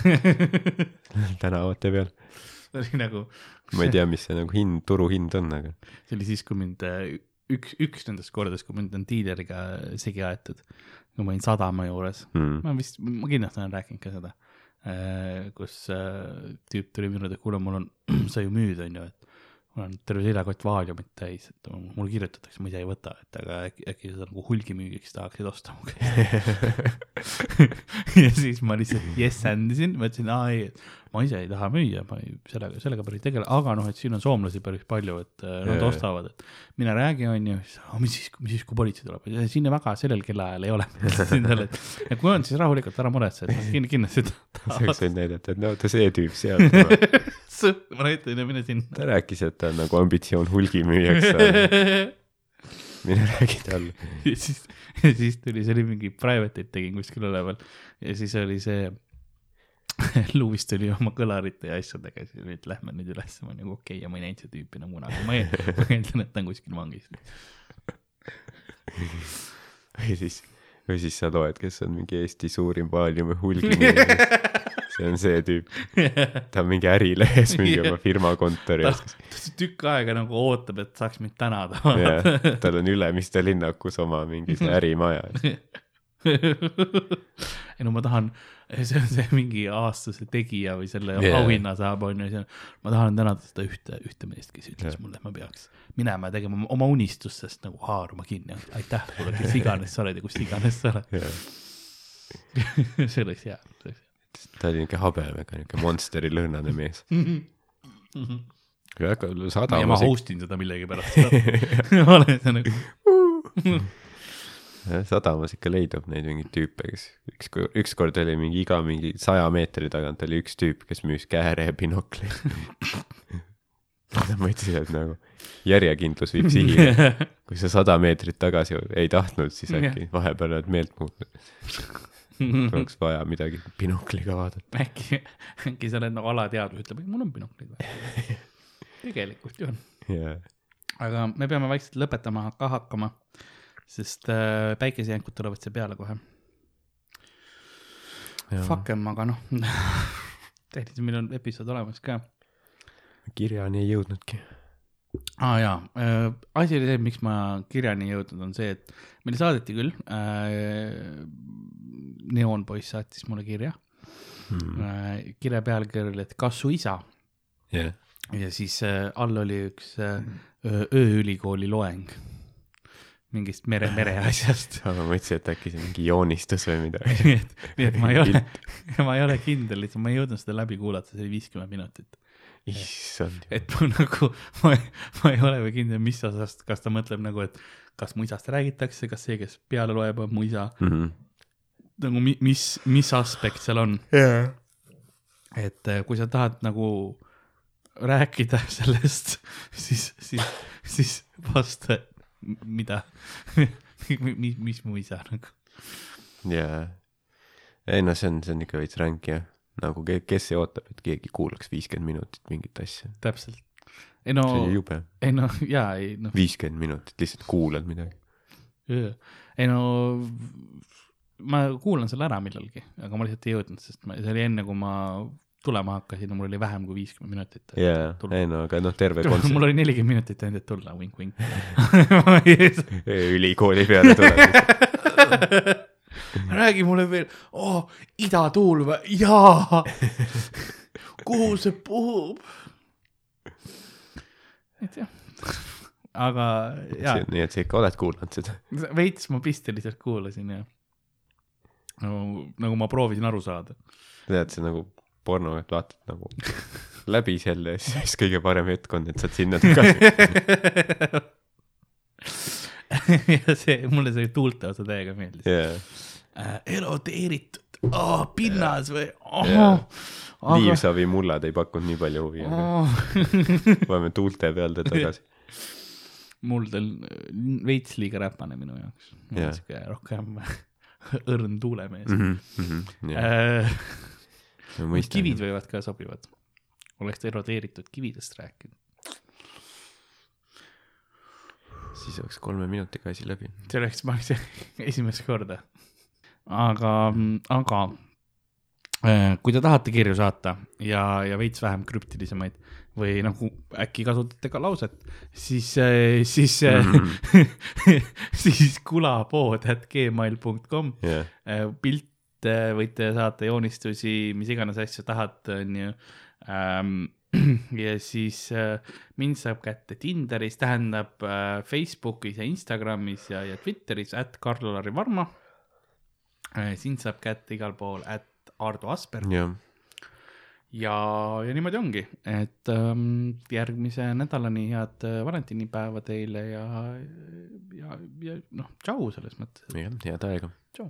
tänavate peal. see oli nagu, ma ei tea, mis see nagu hind, turuhind on, aga see oli siis, kui mind äh, üks, üks nendest kordadest, kui mind on diileriga segi aetud, kui ma olin sadama juures mm. ma vist, ma kindlasti olen rääkinud ka seda, kus äh, tüüp tuli minu juurde, kuule, mul on, sa ju müüd, onju, et mul on terve seljakott vaaliumit täis, et mulle kirjutatakse, ma ise ei võta, et aga äkki, äkki sa nagu hulgimüügiks tahaksid osta mu käest. ja siis ma lihtsalt yes andisin, ma ütlesin, aa ei, ma ise ei taha müüa, ma ei, sellega, sellega päris ei tegele, aga noh, et siin on soomlasi päris palju, et äh, nad Jaa. ostavad, et mine räägi, onju, mis siis, mis siis, kui politsei tuleb, siin väga sellel kellaajal ei ole. ja kui on, siis rahulikult ära muretse, et kindlasti, kindlasti sa oleks võinud näidata, et no ta see tüüp seal, ma näitan ja mine sinna. rääkis, et ta on nagu ambitsioon hulgimüüjaks saada, mine räägi talle. ja siis, ja siis tuli, see oli mingi private'it tegin kuskil üleval ja siis oli see. Louis tuli oma kõlarite ja asjadega, siis oli, et lähme nüüd üles, ma nagu okei okay, ja ma ei näinud seda tüüpi enam kunagi, ma eeldan, et ta on kuskil vangis. või siis, või siis sa loed, kes on mingi Eesti suurim vaaliumi hulgimüüja. See on see tüüp, ta on mingi ärilehes mingi oma firma kontori ees. ta tükk aega nagu ootab, et saaks mind tänada. jah, tal on Ülemiste linnakus oma mingi see ärimaja. ei no ma tahan, see on see mingi aastase tegija või selle yeah. auhinna saab, on ju, ma tahan tänada seda ühte, ühte meest, kes ütles yeah. mulle, et ma peaks minema ja tegema oma- unistustest nagu haarama kinni, aitäh sulle, kes iganes sa oled ja kus iganes sa oled. see oleks hea, see oleks ta oli niuke habemega, niuke monsteri lõhnane mees. hea. väga ja ma host in seda millegipärast. ma olen see nagu, sadamas ikka leidub neid mingeid tüüpe, kes üks, ükskord oli mingi iga mingi saja meetri tagant oli üks tüüp, kes müüs kääre ja binokleid. ma ütlesin, et nagu järjekindlus viib sihile. kui sa sada meetrit tagasi ei tahtnud, siis äkki vahepeal oled meelt muutnud. oleks vaja midagi binokliga vaadata. äkki, äkki sa oled nagu alateadvus ütleb, mul on binoklid vaja. tegelikult ju on. jaa, aga me peame vaikselt lõpetama ka hakkama, sest äh, päikesejänkud tulevad siia peale kohe. Fuck em, aga noh, tehniliselt meil on episood olemas ka. kirjani ei jõudnudki. Ah, jaa äh,, asi oli see, miks ma kirjani jõudnud, on see, et meile saadeti küll äh,, neoonpoiss saatis mulle kirja Hmm. äh,, kirja pealkiri oli, et kas su isa jah, ja siis äh, all oli üks äh, öö- ööülikooli loeng mingist mere, mereasjast. aga ma mõtlesin, et äkki see mingi joonistus või midagi. nii et, nii et ma ei ole, ma ei ole kindel, lihtsalt ma ei jõudnud seda läbi kuulata, see oli viiskümmend minutit. issand. et ma nagu, ma ei, ma ei ole veel kindel, mis osast, kas ta mõtleb nagu, et kas mu isast räägitakse, kas see, kes peale loeb, on mu isa, nagu mi, mis, mis aspekt seal on. jaa. et äh, kui sa tahad nagu rääkida sellest, siis, siis, siis vasta, mida, mis, mis mu isa nagu. jaa. ei no see on, see on ikka veits ränk jah. Nagu ke- kes see ootab, et keegi kuulaks viiskümmend minutit mingit asja. täpselt. ei no ei no jaa, ei noh, viiskümmend minutit lihtsalt kuulad midagi. ei no ma kuulan selle ära millalgi, aga ma lihtsalt ei jõudnud, sest ma, see oli enne, kui ma tulema hakkasin ja mul oli vähem kui viiskümmend minutit. jaa, ei no aga noh, terve mul kontsert oli nelikümmend minutit ainult, et tulla, vink-vink. ülikooli peale tuleb. räägi mulle veel oh,, idatuul või, jaa. kuhu see puhub? et jah, aga jaa, nii et sa ikka oled kuulanud seda. veits ma pisteliselt kuulasin ja nagu, nagu ma proovisin aru saada. tead, see nagu porno, et vaatad nagu läbi selle ja siis kõige parem hetk on, et saad sinna tagasi. ja see, mulle see tuulte osa täiega meeldis jaa, äh,. erodeeritud oh,, pinnas või oh, aga... liivsavi mullad ei pakkunud nii palju huvi, oh.. paneme tuulte peale tagasi. muld on veits liiga räpane minu jaoks. Jah. sihuke rohkem õrn tuulemees mm. kivid -hmm. kivid võivad ka sobivad. oleks erodeeritud kividest rääkinud. siis oleks kolme minutiga asi läbi. see oleks, ma oleks esimest korda. aga, aga äh, kui te tahate kirju saata ja, ja veits vähem krüptilisemaid või nagu äkki kasutate ka lauset, siis, siis mm, -hmm. siis kulapood at gmail.com jah, pilte võite saata, joonistusi, mis iganes asju tahate, onju. ja siis äh, mind saab kätte Tinderis, tähendab äh, Facebookis ja Instagramis ja, ja Twitteris, at Karl-Lari Varma. Sind saab kätte igal pool, at Ardo Asper jah, ja, ja niimoodi ongi, et ähm, järgmise nädalani head äh, valentinipäeva teile ja, ja, ja noh, tšau selles mõttes, jah, head aega. tšau.